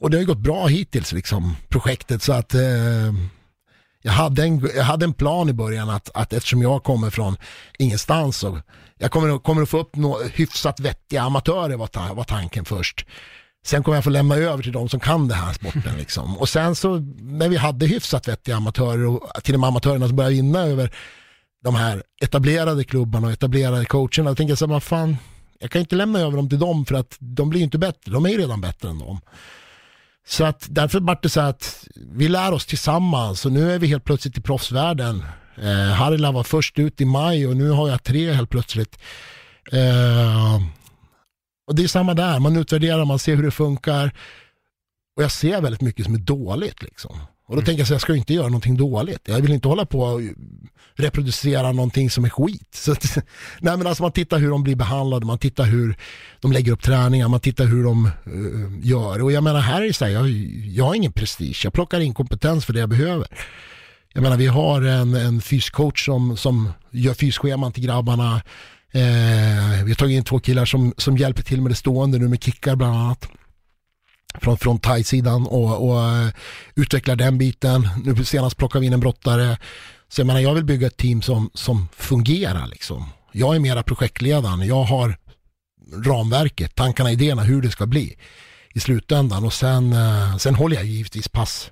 S1: Och det har ju gått bra hittills liksom, projektet så att eh, jag hade, en, jag hade en plan i början att, att eftersom jag kommer från ingenstans så jag kommer, kommer att få upp några hyfsat vettiga amatörer var, var tanken först. Sen kommer jag få lämna över till de som kan den här sporten [LAUGHS] liksom. Och sen så när vi hade hyfsat vettiga amatörer och till de amatörerna som började vinna över de här etablerade klubbarna och etablerade coacherna. Jag tänker så här, vad fan, jag kan inte lämna över dem till dem för att de blir inte bättre. De är ju redan bättre än dem. Så att därför vart det så att vi lär oss tillsammans och nu är vi helt plötsligt i proffsvärlden. Eh, Harila var först ut i maj och nu har jag tre helt plötsligt. Eh, Och det är samma där, man utvärderar, man ser hur det funkar. Och jag ser väldigt mycket som är dåligt liksom. Och då tänker jag så jag ska ju inte göra någonting dåligt. Jag vill inte hålla på och reproducera någonting som är skit. Så, att- [LAUGHS] nej men alltså man tittar hur de blir behandlade, man tittar hur de lägger upp träningar, man tittar hur de uh, gör. Och jag menar här är det så här, jag, jag har ingen prestige, jag plockar in kompetens för det jag behöver. Jag menar vi har en, en fyscoach som, som gör fysscheman till grabbarna. Eh, vi har tagit in två killar som, som hjälper till med det stående nu med kickar bland annat från, från thai-sidan och, och uh, utvecklar den biten. Nu senast plockar vi in en brottare. Så jag menar, jag vill bygga ett team som, som fungerar liksom. Jag är mera projektledaren, jag har ramverket, tankarna, idéerna, hur det ska bli i slutändan och sen, uh, sen håller jag givetvis pass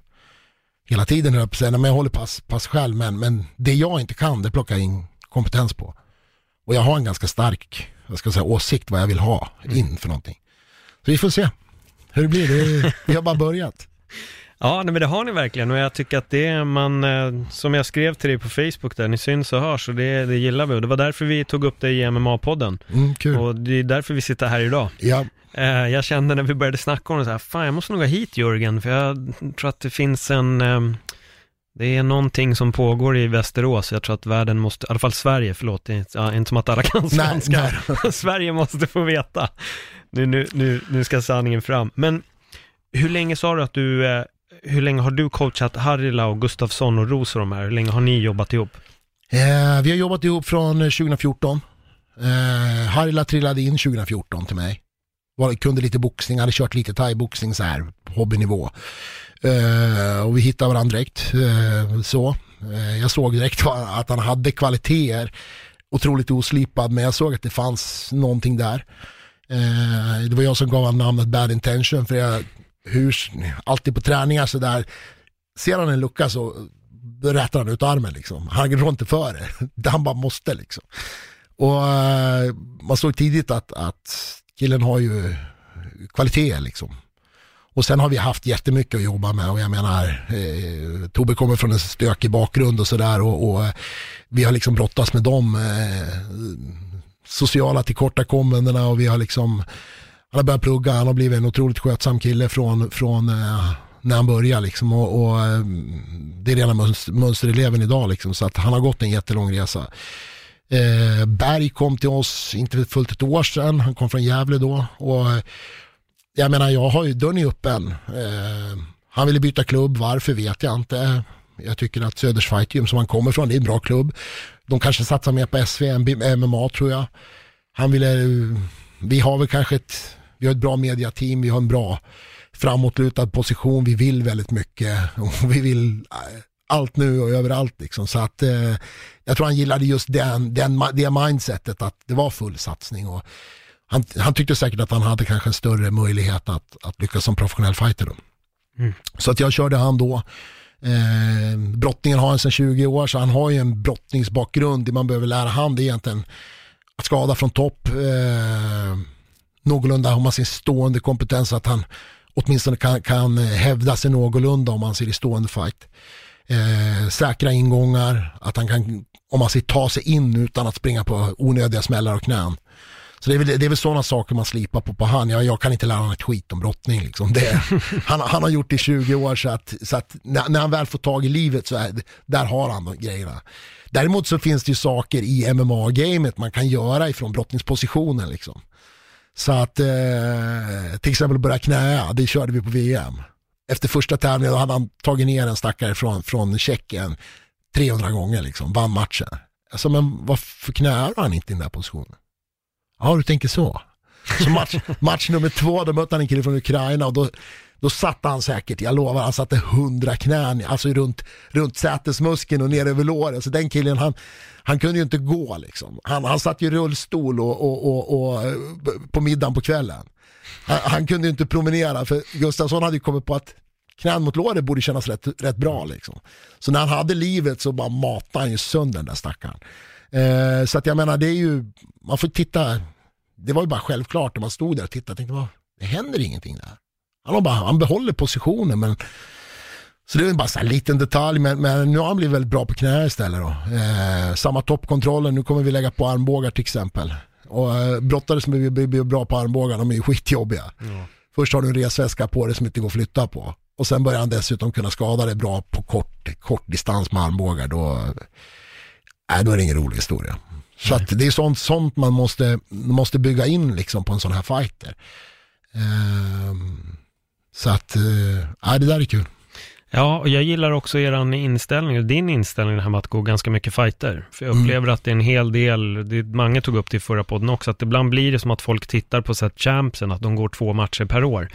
S1: hela tiden, höll jag men jag håller pass, pass själv, men, men det jag inte kan, det plockar jag in kompetens på. Och jag har en ganska stark, jag ska säga, åsikt vad jag vill ha in för någonting. Så vi får se hur det blir. Det, vi har bara börjat. [LAUGHS]
S2: Ja, nej, men det har ni verkligen och jag tycker att det man, eh, som jag skrev till dig på Facebook där, ni syns och hörs och det, det gillar vi och det var därför vi tog upp det i MMA-podden.
S1: Mm, kul.
S2: Och det är därför vi sitter här idag.
S1: Ja,
S2: Eh, Jag kände när vi började snacka om det så här, fan jag måste nog ha hit Jörgen, för jag tror att det finns en, ehm, det är någonting som pågår i Västerås, jag tror att världen måste, i alla fall Sverige, förlåt, det är inte, ja, inte som att alla kan
S1: Nej,
S2: svenska. [LAUGHS] Sverige måste få veta. Nu, nu, nu, nu ska sanningen fram. Men hur länge sa du att du, eh, hur länge har du coachat Harila och Gustafsson och Ros och de här? Hur länge har ni jobbat ihop?
S1: Eh, vi har jobbat ihop från 2014. Eh, eh Harila trillade in 2014 till mig. Var, kunde lite boxning, hade kört lite thai-boxning så här, hobbynivå. Eh, och vi hittade varandra direkt. Eh, så. Eh, jag såg direkt att han hade kvaliteter. Otroligt oslipad, men jag såg att det fanns någonting där. Eh, det var jag som gav honom namnet Bad Intention, för jag, hur, alltid på träningar sådär, ser han en lucka så rätar han ut armen liksom. Han rår inte för det. Han bara måste liksom. Och eh, man såg tidigt att, att killen har ju kvalitet liksom. Och sen har vi haft jättemycket att jobba med och jag menar, eh, Tobbe kommer från en stökig bakgrund och sådär och, och eh, vi har liksom brottats med de eh, sociala tillkortakommandena och vi har liksom, han har börjat plugga, han har blivit en otroligt skötsam kille från, från eh, när han började liksom och, och eh, det är rena mönstereleven idag liksom så att han har gått en jättelång resa. Eh, Berg kom till oss, inte fullt ett år sedan, han kom från Gävle då och jag menar jag har ju dörren är öppen. Eh, han ville byta klubb, varför vet jag inte. Jag tycker att Söders Gym som han kommer från, det är en bra klubb. De kanske satsar mer på SV än MMA tror jag. Han ville, vi har väl kanske ett, vi har ett bra mediateam, vi har en bra framåtlutad position, vi vill väldigt mycket [LAUGHS] och vi vill eh, allt nu och överallt liksom. Så att eh, jag tror han gillade just den, den, det mindsetet att det var full satsning och han, han tyckte säkert att han hade kanske en större möjlighet att, att lyckas som professionell fighter då. Så att jag körde han då. Eh, brottningen har han sedan 20 år så han har ju en brottningsbakgrund. Det man behöver lära han det är egentligen att skada från topp. Eh, någorlunda har man sin stående kompetens att han åtminstone kan, kan hävda sig någorlunda om man ser i stående fight. Eh, säkra ingångar, att han kan, om man ser ta sig in utan att springa på onödiga smällar och knän. Så det är väl, det är väl sådana saker man slipar på på han. Jag, jag kan inte lära honom ett skit om brottning. Liksom. Det, [LAUGHS] han, han har gjort det i 20 år så att, så att när, när han väl får tag i livet så är, där har han de grejerna. Däremot så finns det ju saker i MMA-gamet man kan göra ifrån brottningspositionen. Liksom. Så att eh, till exempel börja knäa, det körde vi på VM. Efter första tävlingen hade han tagit ner en stackare från, från Tjeckien 300 gånger, liksom, vann matchen. Alltså, men varför knäar han inte i den där positionen? Ja, du tänker så. Så match, [LAUGHS] match nummer två, då mötte han en kille från Ukraina och då, då satte han säkert, jag lovar, han satte hundra knän, alltså runt, runt sätesmuskeln och ner över låret. Så den killen, han, han kunde ju inte gå liksom. Han, han satt ju i rullstol och, och, och, och, på middagen på kvällen. Han, han kunde ju inte promenera, för Gustafsson hade ju kommit på att knän mot låret borde kännas rätt, rätt bra liksom. Så när han hade livet så bara matade han ju sönder den där stackaren. Eh, så att jag menar, det är ju, man får titta, det var ju bara självklart när man stod där och tittade, tänkte, vad, det händer ingenting där. Han, bara, han behåller positionen men så det är bara här liten detalj, men, men nu har han blivit väldigt bra på knä istället då. Eh, samma toppkontroller, nu kommer vi lägga på armbågar till exempel. Och eh, brottare som blir, blir, blir bra på armbågar, de är ju [LAUGHS] skitjobbiga. Först har du en resväska på dig som inte går att flytta på. Och sen börjar han dessutom kunna skada dig bra på kort, kort distans med armbågar. Då, äh, då är det ingen rolig historia. Så att det är sånt, sånt man måste, måste bygga in liksom på en sån här fighter. Ehm, så att, äh, det där är kul.
S2: Ja, och jag gillar också er inställning, din inställning det här med att gå ganska mycket fighter. För jag upplever att det är en hel del, det, många tog upp det i förra podden också, att ibland blir det som att folk tittar på så champsen, att de går två matcher per år.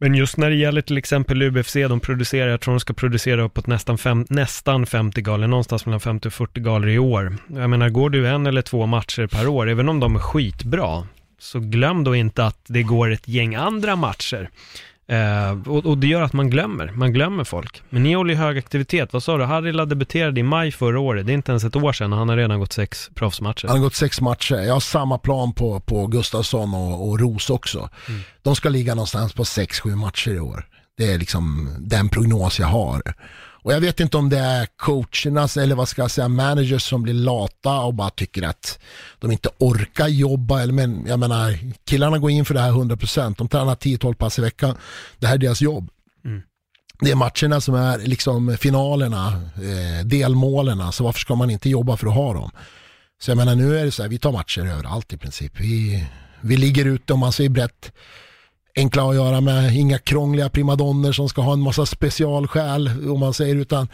S2: Men just när det gäller till exempel UFC, de producerar, jag tror de ska producera uppåt nästan, fem, nästan 50 galor, någonstans mellan 50 och 40 galor i år. Jag menar, går du en eller två matcher per år, även om de är skitbra, så glöm då inte att det går ett gäng andra matcher. Eh, och, och, det gör att man glömmer, man glömmer folk. Men ni håller ju hög aktivitet. Vad sa du? Harila debuterade i maj förra året. Det är inte ens ett år sedan och han har redan gått sex proffsmatcher.
S1: Han har gått sex matcher. Jag har samma plan på, på Gustafsson och, och Ros också. Mm. De ska ligga någonstans på sex, sju matcher i år. Det är liksom den prognos jag har. Och jag vet inte om det är coachernas eller vad ska jag säga, managers som blir lata och bara tycker att de inte orkar jobba. Eller men, jag menar, killarna går in för det här 100%. De tränar 10-12 pass i veckan. Det här är deras jobb. Mm. Det är matcherna som är liksom finalerna, eh, delmålen. Så varför ska man inte jobba för att ha dem? Så jag menar nu är det så här, vi tar matcher överallt i princip. Vi, vi ligger ute om man säger brett enkla att göra med, inga krångliga primadonner som ska ha en massa specialskäl om man säger utan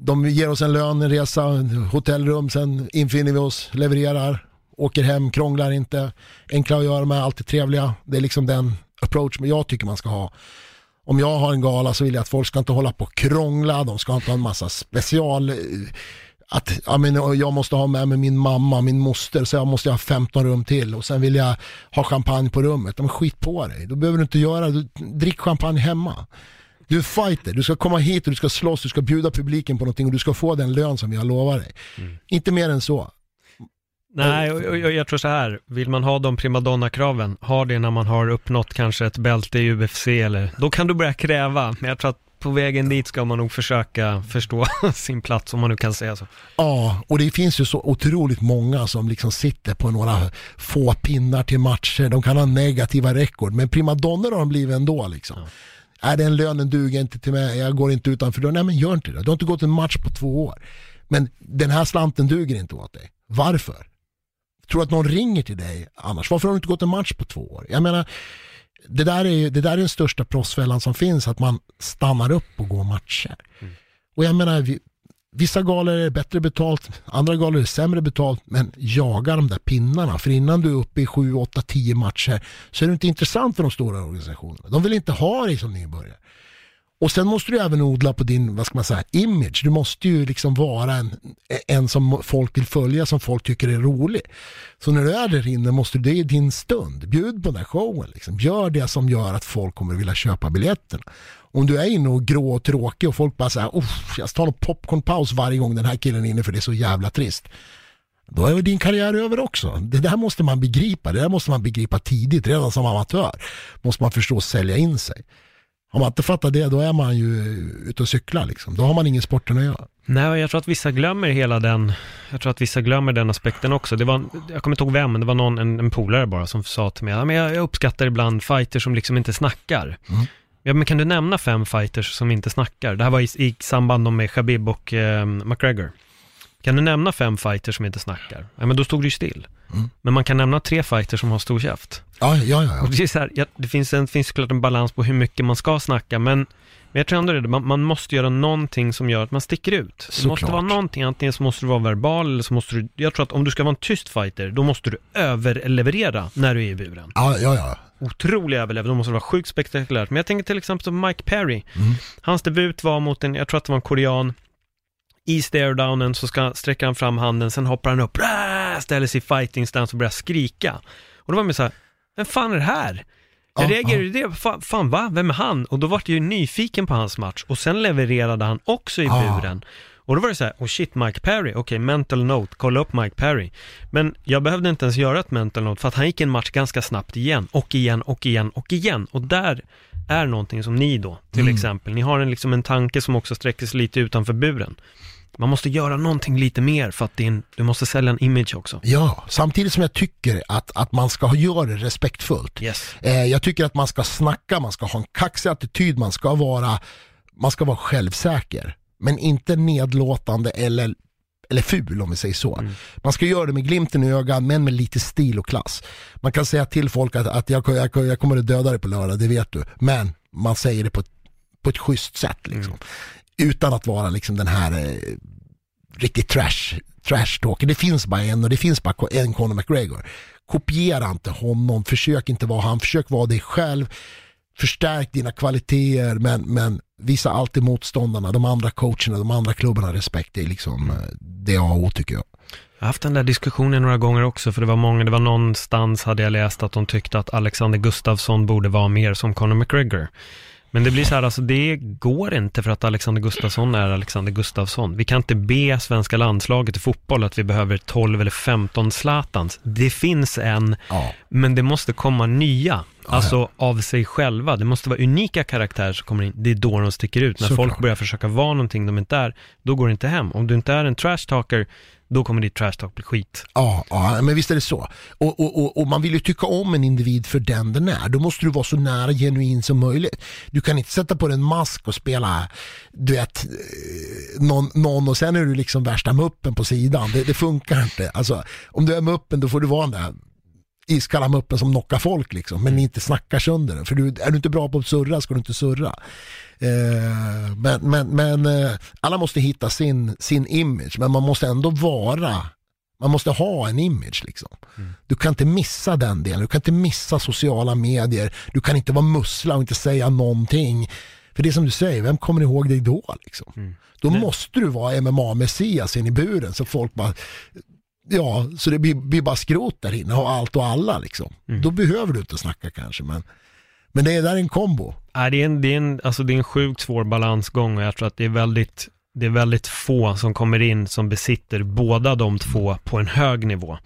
S1: de ger oss en lön, en resa, hotellrum, sen infinner vi oss, levererar, åker hem, krånglar inte, enkla att göra med, alltid trevliga. Det är liksom den approach jag tycker man ska ha. Om jag har en gala så vill jag att folk ska inte hålla på och krångla, de ska inte ha en massa special eh, att ja, men, jag måste ha med mig min mamma, min moster, så jag måste ha 15 rum till och sen vill jag ha champagne på rummet. Men skit på dig, då behöver du inte göra det. Drick champagne hemma. Du är fighter, du ska komma hit och du ska slåss, du ska bjuda publiken på någonting och du ska få den lön som jag lovar dig. Mm. Inte mer än så.
S2: Nej, och, och, jag tror så här, vill man ha de primadonna-kraven, ha det när man har uppnått kanske ett bälte i UFC eller, då kan du börja kräva, men jag tror att på vägen dit ska man nog försöka förstå [LAUGHS] sin plats, om man nu kan säga så.
S1: Ja, och det finns ju så otroligt många som liksom sitter på några få pinnar till matcher. De kan ha negativa rekord, men primadonnor har de blivit ändå liksom. Ja. Är den lönen duger inte till mig, jag går inte utanför dörren. Nej men gör inte det, du har inte gått en match på två år. Men den här slanten duger inte åt dig. Varför? Tror att någon ringer till dig annars? Varför har du inte gått en match på två år? Jag menar, det där är det där är den största proffsfällan som finns, att man stannar upp och går matcher. Mm. Och jag menar, vi, vissa galor är bättre betalt, andra galor är sämre betalt, men jaga de där pinnarna. För innan du är uppe i 7, 8, 10 matcher så är det inte intressant för de stora organisationerna. De vill inte ha dig som nybörjare. Och sen måste du även odla på din, vad ska man säga, image. Du måste ju liksom vara en, en som folk vill följa, som folk tycker är rolig. Så när du är där inne måste du, det är din stund. Bjud på den här showen. Liksom. Gör det som gör att folk kommer vilja köpa biljetterna. Om du är inne och grå och tråkig och folk bara säger, jag tar en popcornpaus varje gång den här killen är inne för det är så jävla trist. Då är din karriär över också. Det där måste man begripa. Det där måste man begripa tidigt, redan som amatör. Måste man förstå sälja in sig. Om man inte fattar det, då är man ju ute och cyklar liksom. Då har man ingen sporten att göra.
S2: Nej, jag tror att vissa glömmer hela den, jag tror att vissa glömmer den aspekten också. Det var, jag kommer inte ihåg vem, men det var någon, en, en polare bara som sa till mig, ja, men jag, jag uppskattar ibland fighters som liksom inte snackar. Mm. Ja, men kan du nämna fem fighters som inte snackar? Det här var i, i samband med Khabib och eh, McGregor. Kan du nämna fem fighters som inte snackar? Ja, men då stod det ju still. Mm. Men man kan nämna tre fighters som har stor käft.
S1: Ja, ja, ja.
S2: Och det, är så här, ja, det finns, en, finns såklart en balans på hur mycket man ska snacka, men, men jag tror ändå det, man, man måste göra någonting som gör att man sticker ut. Det måste vara någonting, antingen så måste du vara verbal eller så måste du, jag tror att om du ska vara en tyst fighter, då måste du överleverera när du är i buren.
S1: Ja, ja, ja.
S2: Otrolig överlevnad, då måste det vara sjukt spektakulärt. Men jag tänker till exempel på Mike Perry. Mm. Hans debut var mot en, jag tror att det var en korean, i staredownen så ska, sträcker han fram handen, sen hoppar han upp, ställer sig i fighting stance och börjar skrika. Och då var man så här, vem fan är det här? Jag ja, reagerade ja. det, fan, fan va, vem är han? Och då var jag ju nyfiken på hans match och sen levererade han också i ja. buren. Och då var det så här, oh shit, Mike Perry, okej, okay, mental note, kolla upp Mike Perry. Men jag behövde inte ens göra ett mental note för att han gick en match ganska snabbt igen, och igen, och igen, och igen. Och där är någonting som ni då, till mm. exempel, ni har en, liksom en tanke som också sträcker sig lite utanför buren. Man måste göra någonting lite mer för att din, du måste sälja en image också.
S1: Ja, samtidigt som jag tycker att, att man ska göra det respektfullt.
S2: Yes.
S1: Eh, jag tycker att man ska snacka, man ska ha en kaxig attityd, man ska vara, man ska vara självsäker. Men inte nedlåtande eller, eller ful om vi säger så. Man ska göra det med glimten i ögat men med lite stil och klass. Man kan säga till folk att, att jag, jag, jag kommer att döda dig på lördag, det vet du. Men man säger det på ett, på ett schysst sätt liksom. Utan att vara liksom den här eh, riktigt trash, trash talker. Det finns bara en och det finns bara en Conor McGregor. Kopiera inte honom, försök inte vara han, försök vara dig själv. Förstärk dina kvaliteter men, men visa alltid motståndarna, de andra coacherna, de andra klubbarna respekt. Det är liksom eh, det A och O tycker jag.
S2: Jag har haft den där diskussionen några gånger också, för det var många, det var någonstans hade jag läst att de tyckte att Alexander Gustafsson borde vara mer som Conor McGregor. Men det blir så här, alltså det går inte för att Alexander Gustafsson är Alexander Gustafsson. Vi kan inte be svenska landslaget i fotboll att vi behöver 12 eller 15 Zlatans. Det finns en,
S1: Ja.
S2: men det måste komma nya, alltså av sig själva. Det måste vara unika karaktärer som kommer in. Det är då de sticker ut. När
S1: Såklart.
S2: folk börjar försöka vara någonting de inte är, då går det inte hem. Om du inte är en trash talker, då kommer ditt trash talk bli skit.
S1: Ja, ja, men visst är det så. Och, och, och, och man vill ju tycka om en individ för den den är. Då måste du vara så nära genuin som möjligt. Du kan inte sätta på dig en mask och spela, du vet, eh, någon, någon och sen är du liksom värsta muppen på sidan. Det, det funkar inte. Alltså, om du är muppen då får du vara den där iskalla muppen som knockar folk liksom, men inte snackar sönder den. För du, är du inte bra på att surra ska du inte surra. Eh, men men, men eh, alla måste hitta sin, sin image, men man måste ändå vara man måste ha en image liksom. Du kan inte missa den delen, du kan inte missa sociala medier, du kan inte vara mussla och inte säga någonting. För det är som du säger, vem kommer ihåg dig då liksom? Då måste du vara MMA-messias in i buren så folk bara, ja, så det blir, blir bara skrot där inne och allt och alla liksom. Då behöver du inte snacka kanske, men, men det är där en kombo.
S2: Nej, det är en, det är en, alltså det är en sjukt svår balansgång och jag tror att det är väldigt, det är väldigt få som kommer in som besitter båda de två på en hög nivå.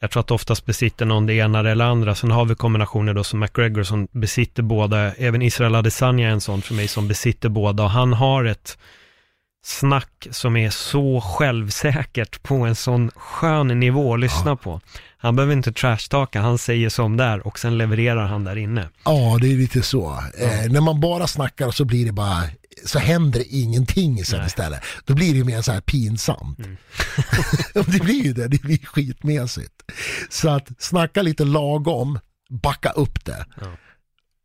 S2: Jag tror att oftast besitter någon det ena eller andra. Sen har vi kombinationer då som McGregor som besitter båda. Även Israel Adesanya är en sån för mig som besitter båda. Och han har ett snack som är så självsäkert på en sån skön nivå att lyssna på. Han behöver inte trashtaka, han säger som där och sen levererar han där inne.
S1: Ja, det är lite så. Eh, när man bara snackar så blir det bara, så händer det ingenting sen istället. Då blir det mer så här pinsamt. [LAUGHS] det blir ju det, det blir skitmässigt. Så att snacka lite lagom, backa upp det.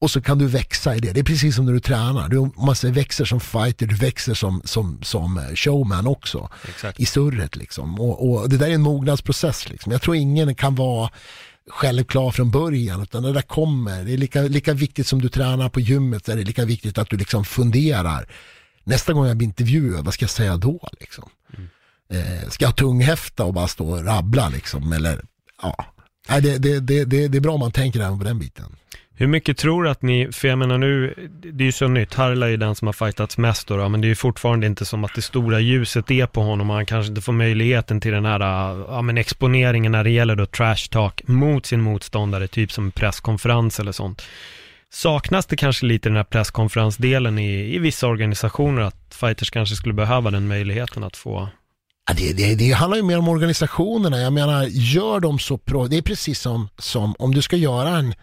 S1: Och så kan du växa i det. Det är precis som när du tränar. Du man säger, växer som fighter, du växer som, som, som eh, showman också.
S2: Exakt.
S1: I surret liksom. Och, och det där är en mognadsprocess liksom. Jag tror ingen kan vara självklar från början utan det där kommer. Det är lika, lika viktigt som du tränar på gymmet, är det lika viktigt att du liksom funderar. Nästa gång jag blir intervjuad, vad ska jag säga då liksom? Eh, ska jag tunghäfta och bara stå och rabbla liksom? Eller, ja. Nej, det, det, det, det, det är bra om man tänker även på den biten.
S2: Hur mycket tror att ni, för jag menar nu, det är ju så nytt, Harla är ju den som har fightats mest då, då, men det är ju fortfarande inte som att det stora ljuset är på honom och han kanske inte får möjligheten till den här äh, ja, men exponeringen när det gäller då trash talk mot sin motståndare, typ som presskonferens eller sånt. Saknas det kanske lite den här presskonferensdelen i, i vissa organisationer, att fighters kanske skulle behöva den möjligheten att få
S1: Ja, det, det, det handlar ju mer om organisationerna. Jag menar, gör de så pro... Det är precis som, som om du ska göra en,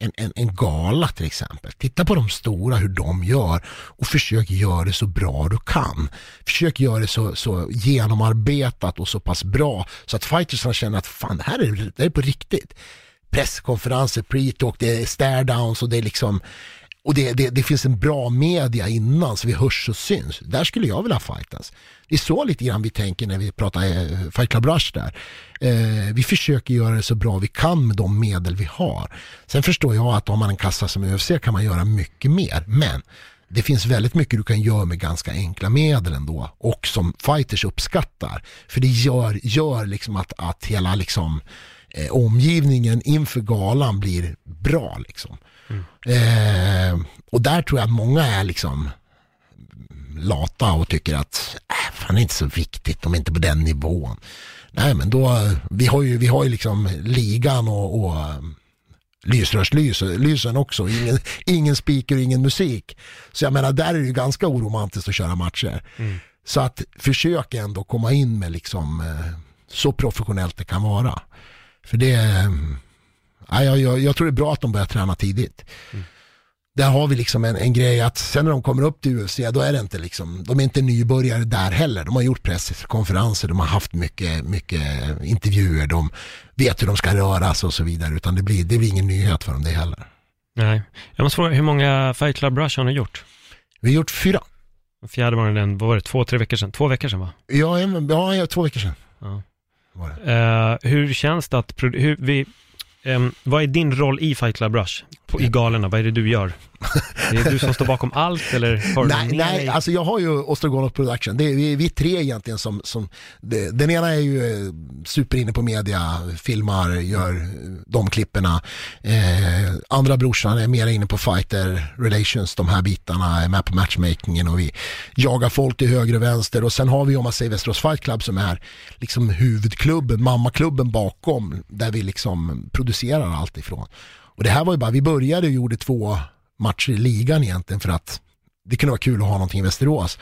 S1: en, en, en gala till exempel. Titta på de stora, hur de gör och försök göra det så bra du kan. Försök göra det så, så genomarbetat och så pass bra så att fightersarna känner att fan, det här är, det här är på riktigt. Presskonferenser, pre-talk, det är stare-downs och det är liksom och det, det, det finns en bra media innan så vi hörs och syns. Där skulle jag vilja fightas. Det är så lite grann vi tänker när vi pratar eh, Fight Club Rush där. Eh, vi försöker göra det så bra vi kan med de medel vi har. Sen förstår jag att om man en kassa som UFC kan man göra mycket mer. Men det finns väldigt mycket du kan göra med ganska enkla medel ändå och som fighters uppskattar. För det gör, gör liksom att, att hela liksom, eh, omgivningen inför galan blir bra. Liksom. Eh, och där tror jag att många är liksom lata och tycker att äh, fan det är inte så viktigt, de är inte på den nivån. Nej men då, vi har ju, vi har ju liksom ligan och, och lysrörslysen också, ingen, ingen speaker och ingen musik. Så jag menar där är det ju ganska oromantiskt att köra matcher. Så att försök ändå komma in med liksom eh, så professionellt det kan vara. För det, eh, ja, jag, jag, tror det är bra att de börjar träna tidigt. Där har vi liksom en, en grej att sen när de kommer upp till UFC då är det inte liksom, de är inte nybörjare där heller. De har gjort presskonferenser, de har haft mycket, mycket intervjuer, de vet hur de ska röra sig och så vidare. Utan det blir, det blir ingen nyhet för dem det heller.
S2: Nej. Jag måste fråga, hur många Fight Club Rush har ni gjort?
S1: Vi har gjort fyra.
S2: Fjärde var den, vad var det, två, tre veckor sedan? Två veckor sedan va?
S1: Ja, en, ja två veckor sedan.
S2: Ja.
S1: Var det.
S2: Eh, hur känns det att, hur, vi, um, vad är din roll i Fight Club Rush? På, I galerna, vad är det du gör? Det är du som står bakom allt eller har
S1: Nej, nej, alltså jag har ju Ostrogonov Production. Det är, vi, vi är tre egentligen som, som det, den ena är ju eh, superinne på media, filmar, gör eh, de klipperna. Eh, andra brorsan är mer inne på fighter relations, de här bitarna, är med på matchmakingen och vi jagar folk till höger och vänster. Och sen har vi om man säger Västerås Fight Club som är liksom huvudklubben, mammaklubben bakom, där vi liksom producerar allt ifrån. Och det här var ju bara, vi började och gjorde två matcher i ligan egentligen för att det kunde vara kul att ha någonting i Västerås.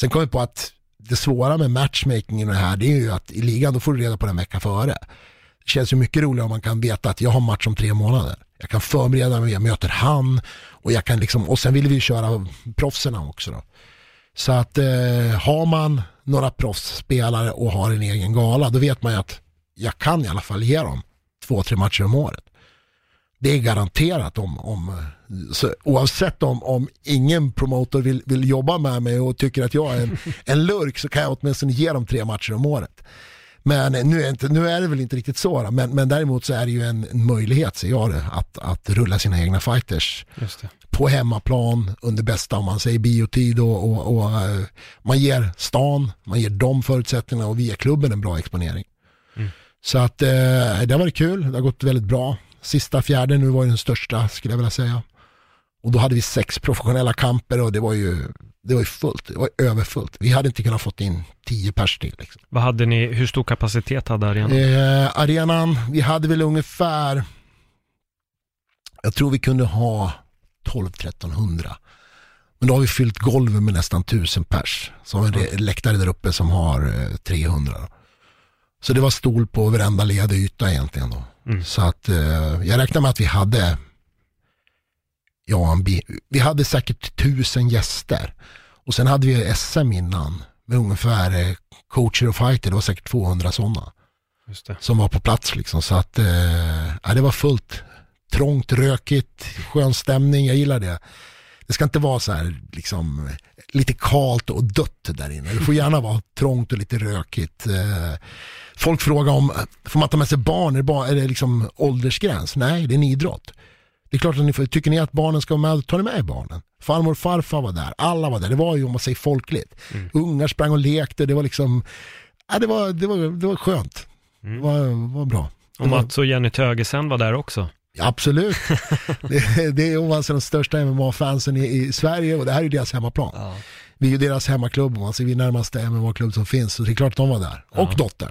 S1: Sen kom vi på att det svåra med matchmakingen och det här, det är ju att i ligan då får du reda på det en vecka före. Det känns ju mycket roligare om man kan veta att jag har match om tre månader. Jag kan förbereda mig, jag möter han och jag kan liksom, och sen vill vi ju köra proffserna också då. Så att eh, har man några proffsspelare och har en egen gala, då vet man ju att jag kan i alla fall ge dem två, tre matcher om året. Det är garanterat om, om så, oavsett om, om ingen promotor vill, vill jobba med mig och tycker att jag är en, [LAUGHS] en lurk så kan jag åtminstone ge dem tre matcher om året. Men nu är, inte, nu är det väl inte riktigt så, då, men, men däremot så är det ju en, en möjlighet, ser jag det, att, att rulla sina egna fighters på hemmaplan under bästa, om man säger biotid och, och, och man ger stan, man ger dem förutsättningarna och vi ger klubben en bra exponering. Så att eh, det har varit kul, det har gått väldigt bra. Sista fjärde nu var ju den största skulle jag vilja säga. Och då hade vi sex professionella kamper och det var ju, det var ju fullt, det var överfullt. Vi hade inte kunnat fått in tio pers till. Liksom.
S2: Vad hade ni, hur stor kapacitet hade arenan?
S1: Eh, arenan, vi hade väl ungefär, jag tror vi kunde ha 12-1300. Men då har vi fyllt golven med nästan 1000 pers. Så har vi en läktare där uppe som har eh, 300. då. Så det var stol på varenda ledig yta egentligen då. Så att eh, jag räknar med att vi hade, ja, bi- vi hade säkert tusen gäster. Och sen hade vi SM innan med ungefär eh, coacher och fighter, det var säkert 200 sådana som var på plats liksom. Så att, eh, ja, det var fullt. Trångt, rökigt, skön stämning, jag gillar det. Det ska inte vara så här liksom lite kalt och dött där inne. Det får gärna vara trångt och lite rökigt. Eh, folk frågar om, får man ta med sig barn? Är det, bara, är det liksom åldersgräns? Nej, det är en idrott. Det är klart att ni får, tycker ni att barnen ska vara med, ta ni med barnen. Farmor och farfar var där, alla var där. Det var ju om man säger folkligt. Ungar sprang och lekte, det var liksom, ja, det, var, det, var, det var skönt. Det var, var bra.
S2: Och Mats och Jenny Tögesen var där också.
S1: Ja, absolut. [LAUGHS] det, det är alltså de största MMA-fansen i, i Sverige och det här är deras hemmaplan. Vi är ju deras hemmaklubb, alltså vi är närmaste MMA-klubb som finns, så det är klart att de var där. Och dottern.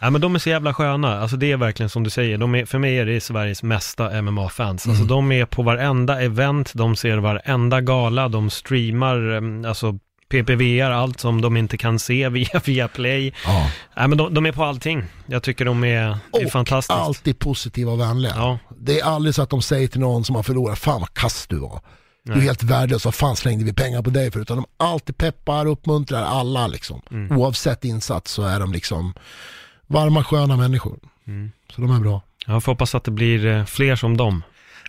S2: Ja men de är så jävla sköna, alltså det är verkligen som du säger, de är, för mig är det Sveriges mesta MMA-fans. Alltså
S1: Mm.
S2: de är på varenda event, de ser varenda gala, de streamar, em, alltså PPVR, allt som de inte kan se [LAUGHS] via, via Play.
S1: Ja.
S2: Nej men de, de är på allting. Jag tycker de är, det är
S1: Och
S2: fantastiskt.
S1: alltid positiva och vänliga.
S2: Ja.
S1: Det är aldrig så att de säger till någon som har förlorat, fan vad kass du var. Du är helt värdelös, vad fan slängde vi pengar på dig för? Utan de alltid peppar, uppmuntrar alla liksom.
S2: Mm.
S1: Oavsett insats så är de liksom varma, sköna människor.
S2: Mm.
S1: Så de är bra.
S2: Jag får hoppas att det blir eh, fler som dem.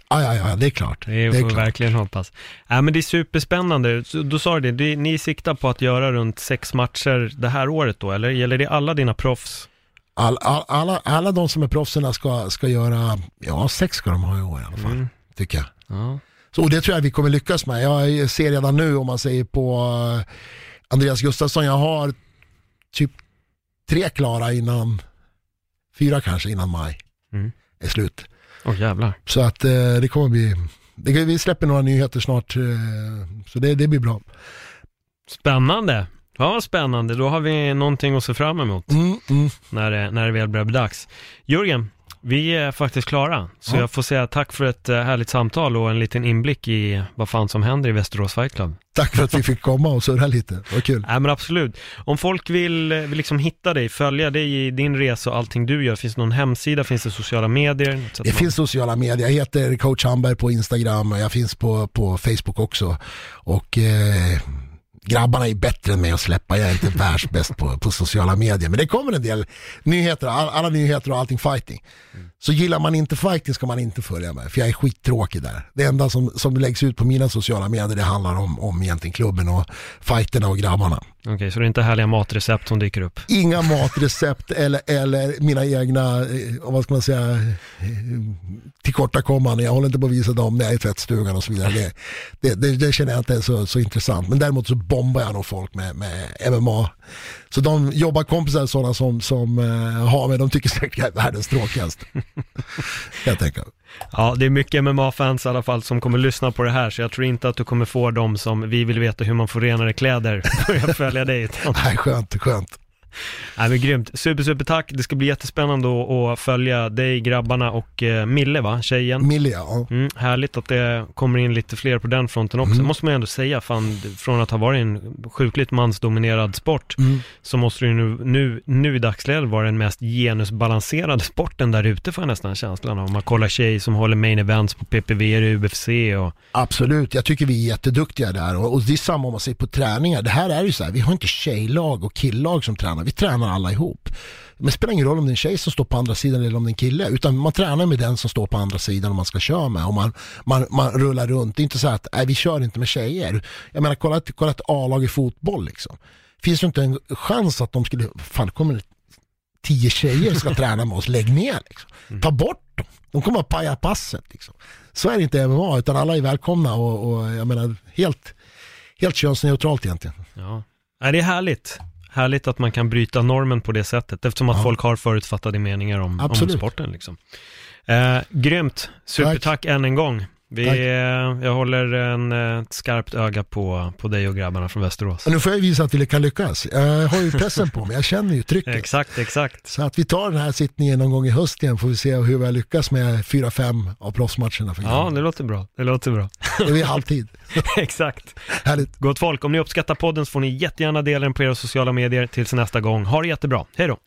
S1: Ja, ja, ja, det är klart.
S2: Det,
S1: Det är
S2: får vi verkligen hoppas. Ja, men det är superspännande. Du sa det, det, ni siktar på att göra runt sex matcher det här året då, eller gäller det alla dina proffs?
S1: All, all, alla, alla de som är proffsen ska, ska göra, ja sex ska de ha i år i alla fall,
S2: Mm.
S1: tycker jag.
S2: Ja.
S1: Så, och det tror jag vi kommer lyckas med. Jag ser redan nu om man säger på eh, Andreas Gustafsson, jag har typ tre klara innan, fyra kanske innan maj
S2: Mm.
S1: är slut.
S2: Åh jävlar.
S1: Så att eh, det kommer bli, det, vi släpper några nyheter snart, eh, så det, det blir bra.
S2: Spännande. Ja, spännande. Då har vi någonting att se fram emot
S1: Mm, mm.
S2: när det, när det väl börjar bli dags. Jörgen, Vi är faktiskt klara, så
S1: Ja.
S2: jag får säga tack för ett eh, härligt samtal och en liten inblick i vad fan som händer i Västerås Fight Club.
S1: Tack för att vi fick komma och surra lite, vad kul.
S2: Nej men absolut. Om folk vill, eh, vill liksom hitta dig, följa dig i din resa och allting du gör, finns det någon hemsida, finns det sociala medier?
S1: Det
S2: man-
S1: finns sociala medier, jag heter coach Hamberg på Instagram och jag finns på, på Facebook också. Och eh, grabbarna är bättre än mig att släppa, jag är inte [LAUGHS] världsbäst på, på sociala medier. Men det kommer en del nyheter, all, alla nyheter och allting fighting. Så gillar man inte fighting ska man inte följa mig, för jag är skittråkig där. Det enda som, som läggs ut på mina sociala medier det handlar om, om egentligen klubben och fighterna och grabbarna.
S2: Okej, så det är inte härliga matrecept som dyker upp?
S1: Inga matrecept eller, eller mina egna, eh, vad ska man säga, eh, tillkortakommanden. Jag håller inte på att visa dem när jag är i tvättstugan och så vidare. Det, det, det, det känner jag inte är så, så intressant. Men däremot så bombar jag nog folk med, med MMA. Så de jobbarkompisar, sådana som, som uh, har mig, de tycker säkert jag är världens tråkigaste. [LAUGHS] jag tänker.
S2: Ja, det är mycket MMA-fans i alla fall som kommer lyssna på det här, så jag tror inte att du kommer få dem som vi vill veta hur man får renare kläder [LAUGHS] börja följa dig.
S1: Nej, skönt, skönt. [LAUGHS]
S2: nej men grymt. Super, super tack. Det ska bli jättespännande att, följa dig, grabbarna och eh, Mille va, tjejen.
S1: Milja, ja.
S2: Mm, härligt att det kommer in lite fler på den fronten också. måste man ju ändå säga, fan, från att ha varit en sjukligt mansdominerad sport, så måste det ju nu, nu, nu i dagsläget vara den mest genusbalanserade sporten där ute får jag nästan känslan av. Om man kollar tjej som håller main events på PPV, UFC och...
S1: Absolut, jag tycker vi är jätteduktiga där och, och det är samma om man ser på träningar. Det här är ju så här, vi har inte tjejlag och killag som tränar, vi tränar alla ihop. Men det spelar ingen roll om det är en tjej som står på andra sidan eller om det är en kille, utan man tränar med den som står på andra sidan och man ska köra med och man, man, man rullar runt. Det är inte så att, nej vi kör inte med tjejer. Jag menar kolla, kolla ett A-lag i fotboll liksom. Finns det inte en chans att de skulle, fan kommer tio tjejer ska [LAUGHS] träna med oss, lägg ner liksom. Ta bort dem. De kommer att paja passet liksom. Så är det inte i MMA, utan alla är välkomna och, och jag menar helt, helt könsneutralt egentligen.
S2: Ja. Nej, det är härligt. Härligt att man kan bryta normen på det sättet, eftersom att
S1: Ja.
S2: folk har förutfattade meningar om, om sporten. Liksom. Eh, grymt. Supertack än en gång. Vi, eh, jag håller en, eh, ett skarpt öga på, på dig och grabbarna från Västerås.
S1: Och nu får jag visa att vi kan lyckas. Jag har ju pressen på mig, jag känner ju trycket.
S2: Exakt, exakt.
S1: Så att vi tar den här sittningen någon gång i höst igen får vi se hur vi har lyckats med fyra fem av proffsmatcherna för
S2: Ja, det låter bra. Det låter bra.
S1: Det är halvtid. [LAUGHS]
S2: exakt.
S1: Härligt.
S2: Gott folk, om ni uppskattar podden så får ni jättegärna dela den på era sociala medier tills nästa gång. Ha det jättebra. Hej då!